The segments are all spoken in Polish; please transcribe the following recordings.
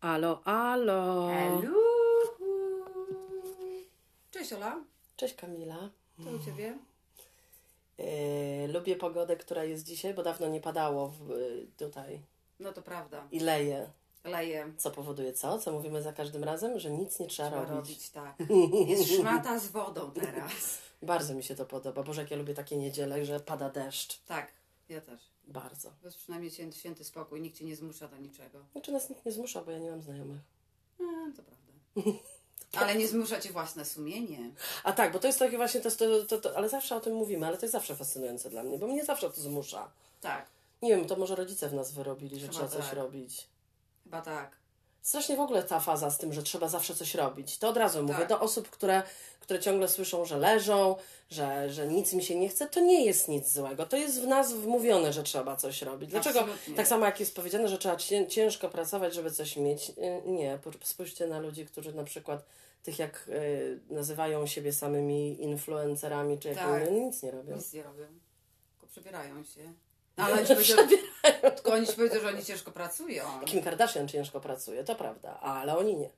Alo, alo. Elu. Cześć Ola, Cześć Kamila. co u Ciebie? Yy, lubię pogodę, która jest dzisiaj, bo dawno nie padało w, tutaj No to prawda, i leje. leje. Co powoduje co? Co mówimy za każdym razem? Że nic nie trzeba, Trzeba robić. robić tak. Jest szmata z wodą teraz. Bardzo mi się to podoba. Boże, jak ja lubię takie niedziele, że pada deszcz. Tak, ja też. Bardzo. To jest przynajmniej święty, święty spokój, nikt Cię nie zmusza do niczego. Znaczy nas nikt nie zmusza, bo ja nie mam znajomych. No, to prawda. Ale nie zmusza Cię własne sumienie. A tak, bo to jest takie właśnie, to, to, to, to, ale zawsze o tym mówimy, ale to jest zawsze fascynujące dla mnie, bo mnie zawsze to zmusza. Tak, Nie wiem, to może rodzice w nas wyrobili, że Chyba trzeba coś tak. robić. chyba tak. Strasznie w ogóle ta faza z tym, że trzeba zawsze coś robić. To od razu mówię Tak. do osób, które, które ciągle słyszą, że leżą, że, że nic mi się nie chce. To nie jest nic złego. To jest w nas wmówione, że trzeba coś robić. Dlaczego Absolutnie. tak samo jak jest powiedziane, że trzeba cię- ciężko pracować, żeby coś mieć? Y, Nie. Spójrzcie na ludzi, którzy na przykład tych jak y, nazywają siebie samymi influencerami, czy Tak. jakimi, nic nie robią. Nic nie robią. Tylko przebierają się. Ale oni tylko oni ci powiedzą, że oni ciężko pracują. Kim Kardashian ciężko pracuje, to prawda, ale oni nie.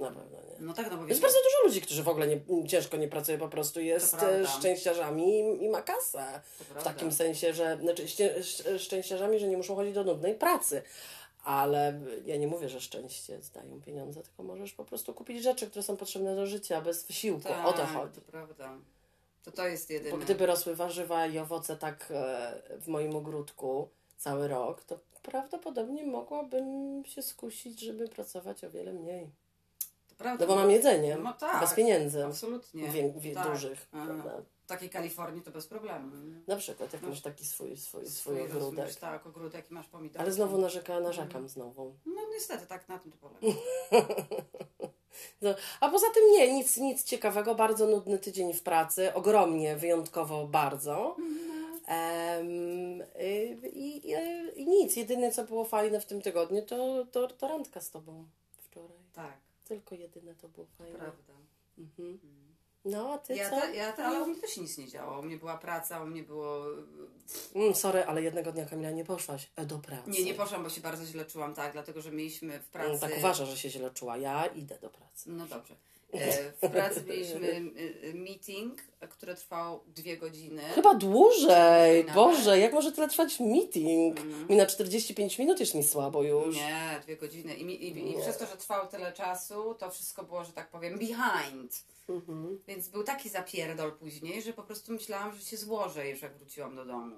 Na pewno nie. No tak, no Jest bardzo dużo ludzi, którzy w ogóle nie, ciężko nie pracuje, po prostu jest e, szczęściarzami i, i ma kasę. W takim sensie, że znaczy ście- sz- szczęściarzami, że nie muszą chodzić do nudnej pracy. Ale ja nie mówię, że szczęście dają pieniądze, tylko możesz po prostu kupić rzeczy, które są potrzebne do życia, bez wysiłku. Tak, o to chodzi. to prawda. To to jest jedyne. Bo gdyby rosły warzywa i owoce tak e, w moim ogródku cały rok, to prawdopodobnie mogłabym się skusić, żeby pracować o wiele mniej. to prawda. No bo mam jedzenie, No tak, bez pieniędzy. Absolutnie. Wię, wie, Tak. dużych. Prawda? W takiej Kalifornii to bez problemu. nie? Na przykład, jak No. masz taki swój, swój, swój Swój ogródek. rozumiesz, Tak, ogródek i masz pomidory. Ale znowu narzeka, narzekam znowu. No niestety, tak na tym to polega. No, a poza tym nie, nic, nic ciekawego, bardzo nudny tydzień w pracy, ogromnie, wyjątkowo bardzo. Y, i, i, I nic, jedyne co było fajne w tym tygodniu to, to, to randka z tobą wczoraj. Tak, Tylko jedyne to było fajne. prawda. Mhm. No, a ty Ja, co? te, ja te, ale u mnie też nic nie działo. U mnie była praca, u mnie było... Mm, sorry, ale jednego dnia Kamila nie poszłaś e, do pracy. Nie, nie poszłam, bo się bardzo źle czułam, tak, dlatego, że mieliśmy w pracy... Mm, Tak uważa, że się źle czuła. Ja idę do pracy. No dobrze. E, W pracy mieliśmy e, e, meeting, który trwał dwie godziny. Chyba dłużej. Boże, jak może tyle trwać meeting? Mhm. Mi na 45 minut jest mi słabo już. Nie, dwie godziny. I, i, i przez to, że trwał tyle czasu, to wszystko było, że tak powiem, behind. Mhm. Więc był taki zapierdol później, że po prostu myślałam, że się złożę już jak wróciłam do domu.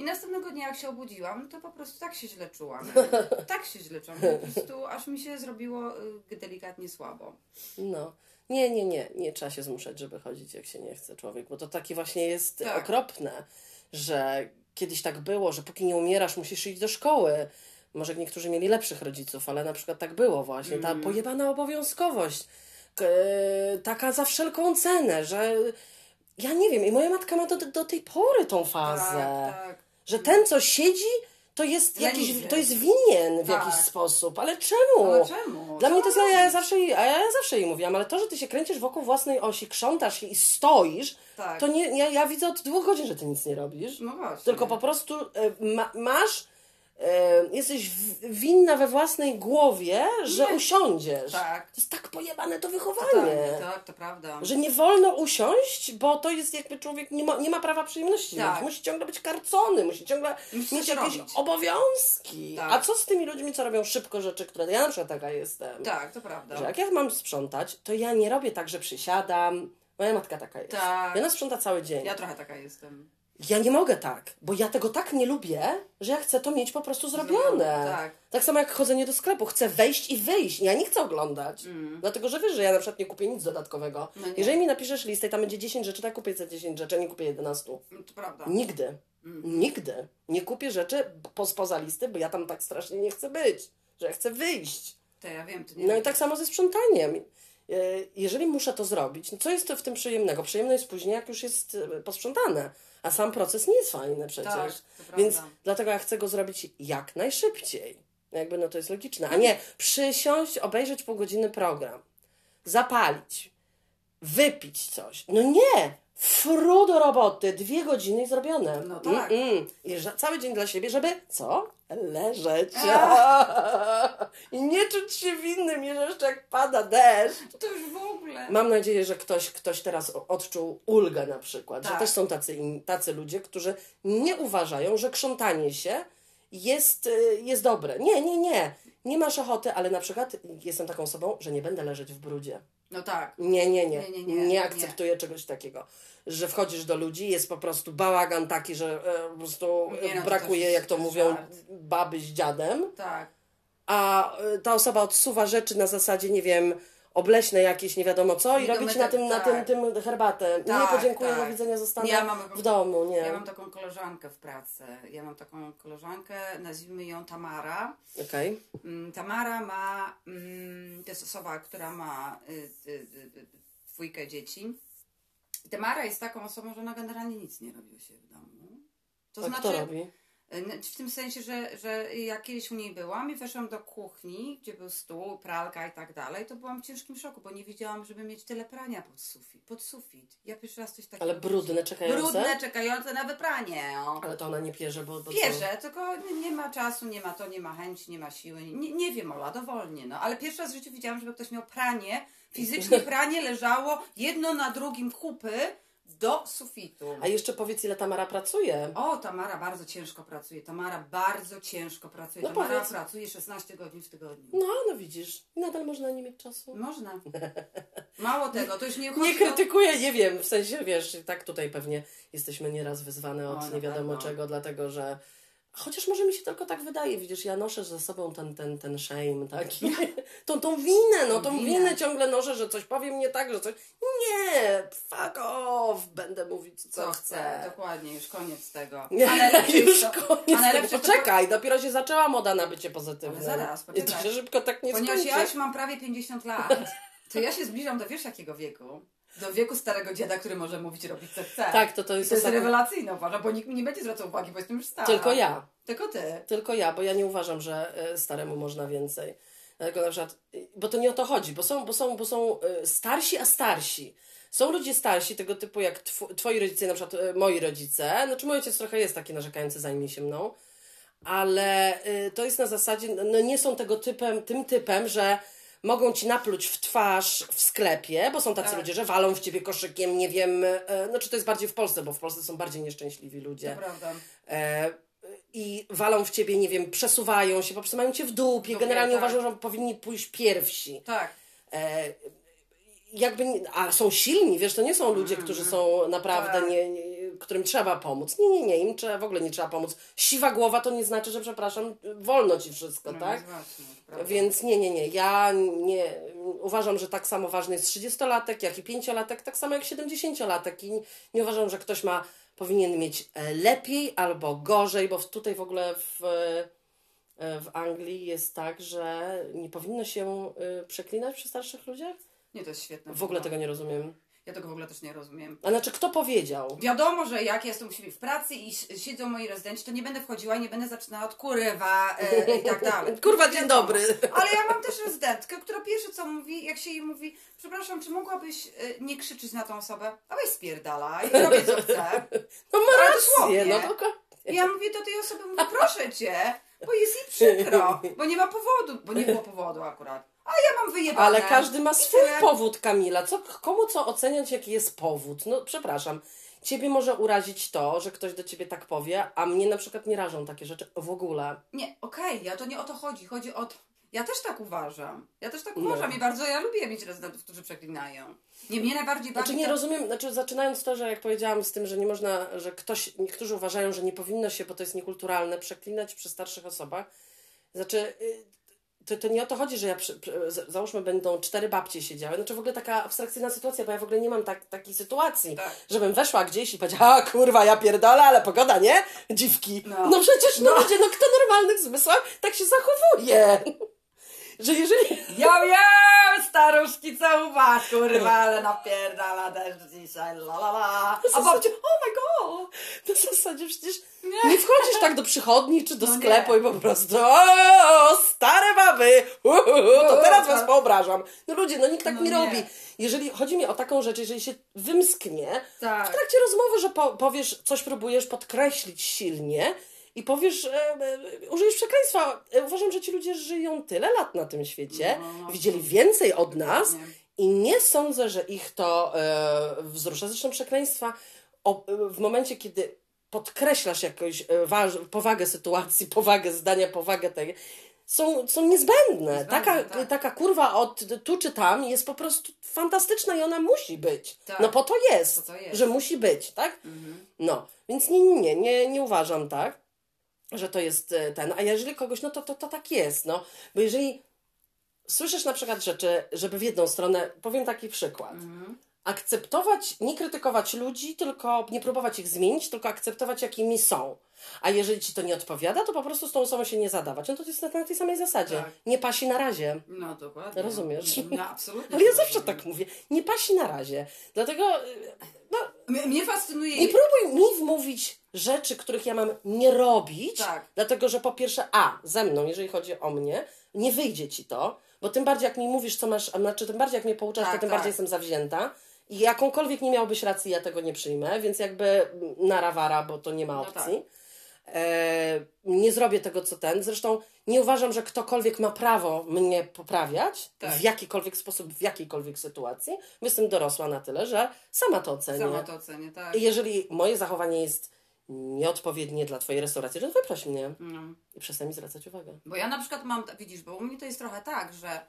I następnego dnia jak się obudziłam, to po prostu tak się źle czułam. tak się źle czułam. Po prostu aż mi się zrobiło y, delikatnie słabo. No. Nie, nie, nie. Nie trzeba się zmuszać, żeby chodzić, jak się nie chce człowiek, bo to takie właśnie jest Tak. okropne, że kiedyś tak było, że póki nie umierasz, musisz iść do szkoły. Może niektórzy mieli lepszych rodziców, ale na przykład tak było właśnie. Ta Mm. pojebana obowiązkowość. K- taka za wszelką cenę, że ja nie wiem, i moja matka ma do, do tej pory tą fazę. Tak, tak. Że ten, co siedzi, to jest jakiś, to jest winien w Tak. jakiś sposób. Ale czemu? Ale czemu? Dla Co mnie to jest, ja zawsze, a ja zawsze jej mówiłam, ale to, że ty się kręcisz wokół własnej osi, krzątasz się i stoisz, Tak. to nie, ja, ja widzę od dwóch godzin, że ty nic nie robisz. No właśnie. Tylko po prostu e, ma, masz, jesteś winna we własnej głowie, że Nie. usiądziesz. Tak. To jest tak pojebane to wychowanie. tak, to prawda. Że nie wolno usiąść, bo to jest jakby człowiek nie ma, nie ma prawa przyjemności. Tak. Musi ciągle być karcony, musi ciągle Musi mieć jakieś robić. obowiązki. Tak. A co z tymi ludźmi, co robią szybko rzeczy, które ja na przykład taka jestem. Tak, to prawda. Że jak ja mam sprzątać, to ja nie robię tak, że przysiadam. Moja matka taka jest. Tak. I Ona sprząta cały dzień. Ja trochę taka jestem. Ja nie mogę tak, bo ja tego tak nie lubię, że ja chcę to mieć po prostu zrobione. Zrobione, tak. tak samo jak chodzenie do sklepu. Chcę wejść i wyjść. Ja nie chcę oglądać. Mm. Dlatego, że wiesz, że ja na przykład nie kupię nic dodatkowego. No. Jeżeli mi napiszesz listę i tam będzie 10 rzeczy, to ja kupię te 10 rzeczy, a nie kupię 11. To prawda. Nigdy. Mm. Nigdy. Nie kupię rzeczy po, spoza listy, bo ja tam tak strasznie nie chcę być. Że ja chcę wyjść. To ja wiem, to nie No i tak samo ze sprzątaniem. E, Jeżeli muszę to zrobić, no co jest to w tym przyjemnego? Przyjemne jest później, jak już jest e, posprzątane. A sam proces nie jest fajny przecież. Tak, prawda. Więc dlatego ja chcę go zrobić jak najszybciej. Jakby no to jest logiczne. A nie przysiąść, obejrzeć pół godziny program, zapalić, wypić coś. No nie! Fru do roboty, dwie godziny i zrobione. No tak. Mm-mm. I że- cały dzień dla siebie, żeby co? Leżeć. I nie czuć się winnym, jeszcze jak pada deszcz. To już w ogóle. Mam nadzieję, że ktoś, ktoś teraz odczuł ulgę na przykład, Tak. że też są tacy, tacy ludzie, którzy nie uważają, że krzątanie się jest, y, jest dobre. Nie, nie, nie. Nie masz ochoty, ale na przykład jestem taką osobą, że nie będę leżeć w brudzie. No tak. Nie, nie, nie. Nie, nie, Nie, nie, akceptuję czegoś takiego. Że wchodzisz do ludzi, jest po prostu bałagan taki, że e, po prostu no to brakuje, też jak to mówią, żart. baby z dziadem Tak. a y, ta osoba odsuwa rzeczy na zasadzie, nie wiem, obleśne jakieś, nie wiadomo co i Nie robi ci na tym, na tak. tym, tym herbatę. Tak, nie podziękuję, tak. do widzenia, zostanę Ja mam- w domu, nie. Ja mam taką koleżankę w pracy. Ja mam taką koleżankę, nazwijmy ją Tamara. Okej. Mm, Tamara ma, mm, to jest osoba, która ma y, y, y, dwójkę dzieci. I Tamara jest taką osobą, że ona generalnie nic nie robi u siebie w domu. To A znaczy, kto robi? Y, w tym sensie, że, że jak kiedyś u niej byłam i weszłam do kuchni, gdzie był stół, pralka i tak dalej, to byłam w ciężkim szoku, bo nie wiedziałam, żeby mieć tyle prania pod sufit. Pod sufit. Ja pierwszy raz coś takiego Ale brudne, czekające? Brudne, czekające na wypranie. O. Ale to ona nie pierze, bo... bo Bierze, tylko nie, nie ma czasu, nie ma to, nie ma chęci, nie ma siły. Nie, nie wiem, Ola, dowolnie. No. Ale pierwszy raz w życiu widziałam, żeby ktoś miał pranie, fizycznie pranie leżało jedno na drugim kupy do sufitu. A jeszcze powiedz, ile Tamara pracuje. O, Tamara bardzo ciężko pracuje. Tamara bardzo ciężko pracuje. No Tamara powiedz. pracuje 16 godzin w tygodniu. No, no widzisz. Nadal można nie mieć czasu. Można. Mało tego, to już nie chodzi Nie o... krytykuję, nie wiem, w sensie, wiesz, tak tutaj pewnie jesteśmy nieraz wyzwane O, od na nie wiadomo pewno. czego, dlatego że chociaż może mi się tylko tak wydaje, widzisz, ja noszę ze sobą ten, ten, ten shame taki, tą, tą winę, no tą Winę. winę ciągle noszę, że coś powiem nie tak, że coś, nie, fuck off, będę mówić co, Co chcę, dokładnie, już koniec tego. Nie, już to- koniec. a najlepsze to- Poczekaj, dopiero się zaczęła moda na bycie pozytywnym. Ale zaraz, I to poczekaj. się szybko tak nie Ponieważ skończy. ja już mam prawie 50 lat, to ja się zbliżam do wiesz jakiego wieku? Do wieku starego dziada, który może mówić, robić co chce. Tak, to to I jest to jest rewelacyjne, uważam, bo nikt mi nie będzie zwracał uwagi, bo jestem już stara. Tylko ja. Tylko ty. Tylko ja, bo ja nie uważam, że e, staremu można więcej. Dlatego na przykład, bo to nie o to chodzi, bo są, bo są, bo są e, starsi, a starsi. Są ludzie starsi, tego typu jak tw- twoi rodzice, na przykład e, moi rodzice. Znaczy mój ojciec trochę jest taki narzekający, zajmie się mną. Ale to jest na zasadzie, no nie są tego typem, tym typem, że mogą ci napluć w twarz w sklepie, bo są tacy Tak. ludzie, że walą w ciebie koszykiem, nie wiem, e, znaczy to jest bardziej w Polsce, bo w Polsce są bardziej nieszczęśliwi ludzie To prawda. e, i walą w ciebie, nie wiem, przesuwają się, po prostu mają cię w dupie, dupie, generalnie tak. uważają, że powinni pójść pierwsi. Tak. E, jakby, a są silni, wiesz, to nie są ludzie, którzy są naprawdę, Tak. nie, nie, którym trzeba pomóc. Nie, nie, nie, im trzeba, w ogóle nie trzeba pomóc. Siwa głowa to nie znaczy, że przepraszam, wolno ci wszystko, No tak? jest właśnie, to prawda. Więc nie, nie, nie. Ja nie uważam, że tak samo ważny jest 30-latek, jak i 5-latek, tak samo jak 70-latek. I nie uważam, że ktoś ma, powinien mieć e, lepiej albo gorzej, bo tutaj w ogóle w, e, w Anglii jest tak, że nie powinno się e, przeklinać przy starszych ludziach. Nie, to jest świetne. W ogóle tego nie rozumiem. Ja tego w ogóle też nie rozumiem. A znaczy, kto powiedział? Wiadomo, że jak ja jestem u siebie w pracy i siedzą moi rezydenci, to nie będę wchodziła i nie będę zaczynała od kurwa e, i tak dalej. Kurwa, dzień dobry. Ale ja mam też rezydentkę, która pierwsze co mówi, jak się jej mówi, przepraszam, czy mogłabyś e, nie krzyczeć na tą osobę? A weź spierdala i robię co chcę. No ma rację, no. I ja mówię do tej osoby, mówię, proszę cię, bo jest jej przykro, bo nie ma powodu, bo nie było powodu akurat. A ja mam wyjebane. Ale każdy ma swój tyle. powód, Kamila. Co, komu co oceniać, jaki jest powód? No, przepraszam. Ciebie może urazić to, że ktoś do ciebie tak powie, a mnie na przykład nie rażą takie rzeczy w ogóle. Nie, okej, ja to nie o to chodzi. Chodzi o to. Ja też tak uważam. Ja też tak No. uważam i bardzo ja lubię mieć rezydentów, którzy przeklinają. Nie, mnie najbardziej Znaczy nie rozumiem, znaczy zaczynając to, że jak powiedziałam z tym, że nie można, że ktoś, niektórzy uważają, że nie powinno się, bo to jest niekulturalne, przeklinać przy starszych osobach. Znaczy, y, to, to nie o to chodzi, że ja, przy, załóżmy, będą cztery babcie siedziały. Znaczy w ogóle taka abstrakcyjna sytuacja, bo ja w ogóle nie mam tak, takiej sytuacji, Tak. żebym weszła gdzieś i powiedziała, a kurwa, ja pierdolę, ale pogoda, nie? Dziwki. No, No. przecież, no, ludzie, no kto w normalnych zmysłach tak się zachowuje? Że jeżeli... Ja wiem, staruszki, co u was, kurwa, ale napierdala deszcz dzisiaj, la la la. A babcia, oh my god. Na zasadzie przecież nie wchodzisz tak do przychodni czy do No nie. sklepu i po prostu o, stare baby, uhuhu, to teraz was poobrażam. No ludzie, no nikt tak No nie, nie. robi. Jeżeli chodzi mi o taką rzecz, jeżeli się wymsknie w Tak. trakcie rozmowy, że po, powiesz, coś próbujesz podkreślić silnie i powiesz, e, e, użyjesz przekleństwa. E, Uważam, że ci ludzie żyją tyle lat na tym świecie, No, no, widzieli więcej od nas i nie sądzę, że ich to e, wzrusza. Zresztą przekleństwa o, w momencie, kiedy podkreślasz jakąś e, waż, powagę sytuacji, powagę zdania, powagę tej, są, są niezbędne. taka, tak. taka kurwa od tu czy tam jest po prostu fantastyczna i ona musi być. Tak. No po to jest, Po to jest. że musi być, tak? Mhm. No, więc nie, nie, nie, nie uważam tak, że to jest e, ten. A jeżeli kogoś, no to, to, to tak jest, no. Bo jeżeli słyszysz na przykład rzeczy, żeby w jedną stronę, powiem taki przykład. Mhm. Akceptować, nie krytykować ludzi, tylko nie próbować ich zmienić, tylko akceptować, jakimi są. A jeżeli ci to nie odpowiada, to po prostu z tą osobą się nie zadawać. No to jest na, na tej samej zasadzie. Tak. Nie pasi na razie. No dokładnie. Rozumiesz? No absolutnie. Ale ja zawsze tak mówię. Nie pasi na razie. Dlatego y, no, Mnie, fascynuje... nie próbuj mi wmówić rzeczy, których ja mam nie robić, Tak. dlatego że po pierwsze, a, ze mną, jeżeli chodzi o mnie, nie wyjdzie ci to, bo tym bardziej jak mi mówisz, co masz, a znaczy tym bardziej jak mnie pouczasz, Tak, to tym tak. bardziej jestem zawzięta. I jakąkolwiek nie miałbyś racji, ja tego nie przyjmę, więc jakby narawara, bo to nie ma No opcji. E, nie zrobię tego, co ten. Zresztą nie uważam, że ktokolwiek ma prawo mnie poprawiać Tak. w jakikolwiek sposób, w jakiejkolwiek sytuacji. Jestem dorosła na tyle, że sama to ocenię. Sama to ocenię, tak. I jeżeli moje zachowanie jest nieodpowiednie dla Twojej restauracji, to wyproś mnie No. i przestań mi zwracać uwagę. Bo ja na przykład mam, widzisz, bo u mnie to jest trochę tak, że...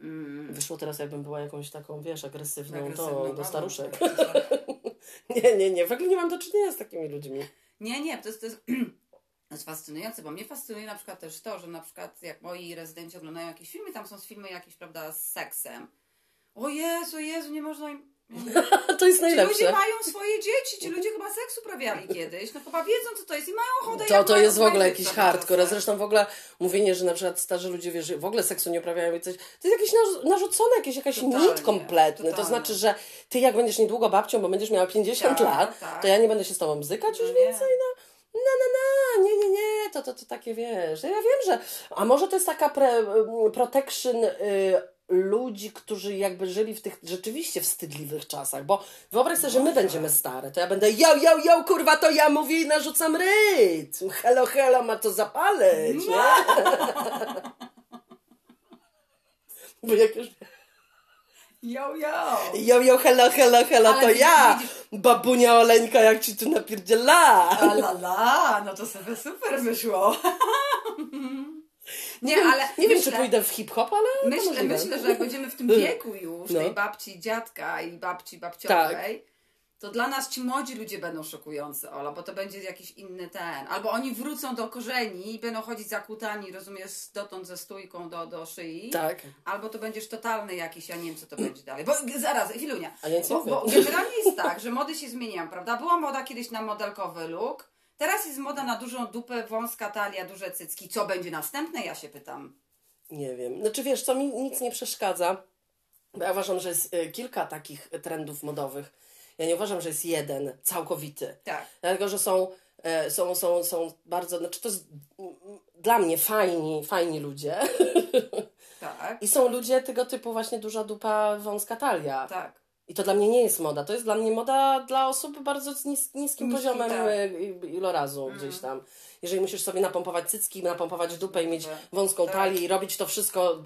Mm, Wyszło teraz, jakbym była jakąś taką, wiesz, agresywną, agresywną, to do staruszek. Nie, nie, nie, w ogóle nie mam do czynienia z takimi ludźmi. Nie, nie, to jest, to jest, to jest fascynujące, bo mnie fascynuje na przykład też to, że na przykład jak moi rezydenci oglądają jakieś filmy, tam są filmy jakieś, prawda, z seksem. O Jezu, Jezu, nie można im... To jest Ci ludzie najlepsze. mają swoje dzieci, ci ludzie chyba seks uprawiali kiedyś, no chyba wiedzą co to jest i mają ochotę To, to jest w ogóle jakiś hardcore. Zresztą w ogóle mówienie, że na przykład starzy ludzie wiesz, że w ogóle seksu nie uprawiają i coś, to jest jakieś narzu- narzucone, jakieś jakaś Totalnie, mit kompletny. To totalnie. znaczy, że ty jak będziesz niedługo babcią, bo będziesz miała 50 Tak, lat, tak. to ja nie będę się z tobą bzykać już No nie. więcej, no. No, no, no, nie, nie, nie, to, to, to takie wiesz. Ja wiem, że. A może to jest taka pre, mm, protection y, ludzi, którzy jakby żyli w tych rzeczywiście wstydliwych czasach, bo wyobraź sobie, że my będziemy stare, to ja będę yo, yo, yo, kurwa, to ja mówię i narzucam rytm. Hello, hello, ma to zapaleć, nie? Bo jak już Yo, yo! yo, yo, hello, hello, hello, Ale to widzisz, ja, widzisz. babunia Oleńka, jak ci tu napierdziela. A la la, no to sobie super wyszło. Nie, ale Nie wiem, myślę, czy pójdę w hip-hop, ale Myślę, myślę, że jak będziemy w tym wieku już, No. tej babci, dziadka i babci, babciowej, Tak. to dla nas ci młodzi ludzie będą szokujący, Ola, bo to będzie jakiś inny ten. Albo oni wrócą do korzeni i będą chodzić zakłótani, rozumiesz, dotąd ze stójką do, do szyi. Tak. Albo to będziesz totalny jakiś, ja nie wiem, co to będzie dalej. Bo zaraz, chwilunia. A ja bo, bo generalnie jest tak, że mody się zmieniają, prawda? Była moda kiedyś na modelkowy look, teraz jest moda na dużą dupę, wąska talia, duże cycki. Co będzie następne, ja się pytam. Nie wiem. Znaczy wiesz, co mi nic nie przeszkadza, bo ja uważam, że jest y, kilka takich trendów modowych. Ja nie uważam, że jest jeden, całkowity. Tak. Dlatego, że są, e, są, są, są bardzo, znaczy to jest dla mnie fajni, fajni ludzie. Tak. I są ludzie tego typu właśnie duża dupa, wąska talia. Tak. I to dla mnie nie jest moda. To jest dla mnie moda dla osób bardzo z nis, niskim Niski, poziomem tak. Mm. e, ilorazu gdzieś tam. Jeżeli musisz sobie napompować cycki, napompować dupę i mieć wąską Tak. talię i robić to wszystko,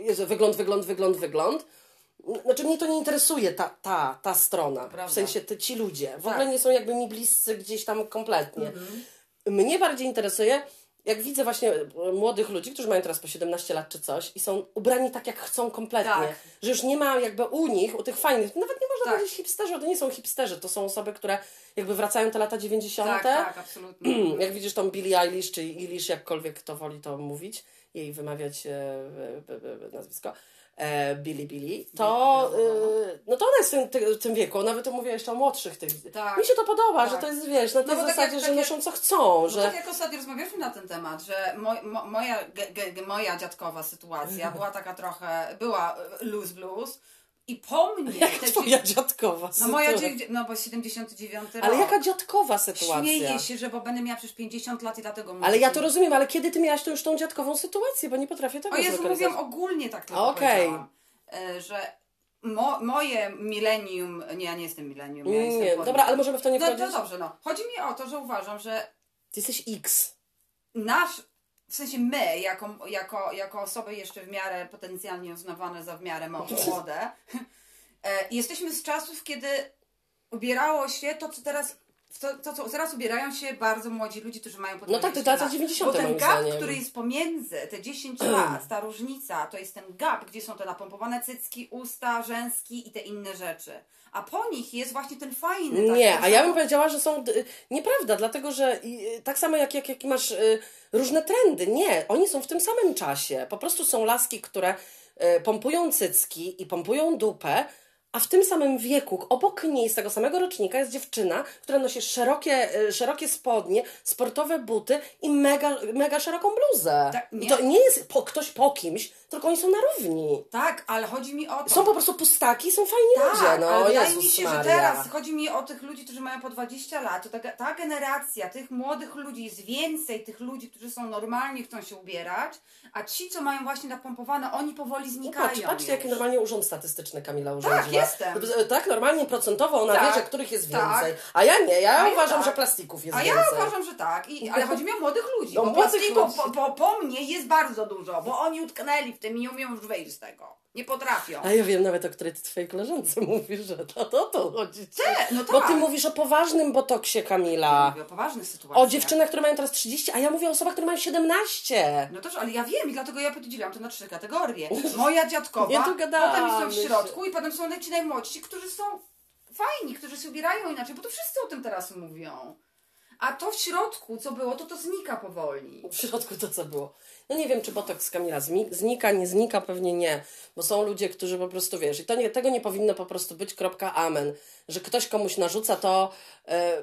e, Jezu, wygląd, wygląd, wygląd, wygląd. Znaczy mnie to nie interesuje, ta, ta, ta strona. Prawda. W sensie te, ci ludzie. W Tak. Mhm. ogóle nie są jakby mi bliscy gdzieś tam kompletnie. Mnie bardziej interesuje, jak widzę właśnie e, młodych ludzi, którzy mają teraz po 17 lat czy coś i są ubrani tak, jak chcą kompletnie. Tak. Że już nie ma jakby u nich, u tych fajnych, nawet nie można Tak. powiedzieć hipsterzy, to nie są hipsterzy, to są osoby, które jakby wracają te lata 90. Tak, tak, absolutnie. Jak widzisz tą Billie Eilish, czy Eilish, jakkolwiek kto woli to mówić, jej wymawiać e, e, e, nazwisko, e, Billie, to, e, no to ona jest w tym, tym wieku, nawet to mówię jeszcze o młodszych tych. Tak. Mi się to podoba, Tak. że to jest, wiesz, na tej bo tak zasadzie, jak- że tak jak- noszą co chcą, Bo że... tak jak ostatnio rozmawialiśmy na ten temat, że moj, mo, moja, ge, ge, ge, moja dziadkowa sytuacja była taka trochę, była loose blues i po mnie... Jak te twoja dziadkowa No moja, sytuacja. no bo 79 rok. Ale jaka dziadkowa sytuacja? Śmieję się, że bo będę miała przecież 50 lat i dlatego mówię. Ale ja to rozumiem, ale kiedy ty miałaś to już tą dziadkową sytuację, bo nie potrafię tego O Jezu, mówiłam ogólnie tak tylko Okej. powiedziałam, e, że mo, moje milenium, nie, ja nie jestem milenium, ja Nie, jestem dobra, ale możemy w to nie No wchodzić? to dobrze, no. Chodzi mi o to, że uważam, że Ty jesteś X. nasz, w sensie my, jako, jako, jako osoby jeszcze w miarę potencjalnie uznawane za w miarę młode, e, jesteśmy z czasów, kiedy ubierało się to, co teraz to, to, co teraz ubierają się bardzo młodzi ludzie, którzy mają po No tak, to 20 lata lat. 90. Bo ten gap, zdaniem. który jest pomiędzy te 10 lat, ta różnica, to jest ten gap, gdzie są te napompowane cycki, usta, rzęski i te inne rzeczy. A po nich jest właśnie ten fajny. taki, Nie, a ja bym powiedziała, że są. Nieprawda, dlatego że y, tak samo jak, jak, jak masz y, różne trendy. Nie, oni są w tym samym czasie. Po prostu są laski, które y, pompują cycki i pompują dupę. A w tym samym wieku, obok niej, z tego samego rocznika, jest dziewczyna, która nosi szerokie, y, szerokie spodnie, sportowe buty i mega, mega szeroką bluzę. Tak, I nie. to nie jest po, ktoś po kimś, tylko oni są na równi. Tak, ale chodzi mi o to. Są po prostu pustaki, są fajni Tak, ludzie. No, ale wydaje mi się, Maria. że teraz chodzi mi o tych ludzi, którzy mają po 20 lat. To ta, ta generacja tych młodych ludzi, jest więcej tych ludzi, którzy są normalnie, chcą się ubierać, a ci, co mają właśnie napompowane, oni powoli No znikają. patrz, patrzcie, jaki normalnie urząd statystyczny Kamila urządziła. Jestem. Tak, normalnie procentowo ona Tak, wie, że których jest tak. więcej. A ja nie, ja A ja uważam, tak. że plastików jest A ja więcej. uważam, że tak, I, ale chodzi mi o młodych ludzi. No, bo młodych ludzi. po, po, po mnie jest bardzo dużo, bo oni utknęli w tym i nie umieją już wyjść z tego. Nie potrafią. A ja wiem nawet, o której ty twojej koleżance mówisz, że to, to, to chodzi. no Bo tak. ty mówisz o poważnym botoksie, Kamila. Mówię o poważnych sytuacjach. O dziewczynach, które mają teraz 30, a ja mówię o osobach, które mają 17. No też, ale ja wiem i dlatego ja podzieliłam to na trzy kategorie. Moja dziadkowa, Nie dogadamy potem są w środku i potem są ci najmłodsi, którzy są fajni, którzy się ubierają inaczej, bo to wszyscy o tym teraz mówią. A to w środku, co było, to to znika powoli. W środku to co było. No nie wiem, czy botoks Kamila znika, nie znika, pewnie nie. Bo są ludzie, którzy po prostu, wiesz, i to nie, tego nie powinno po prostu być kropka amen. Że ktoś komuś narzuca to... E,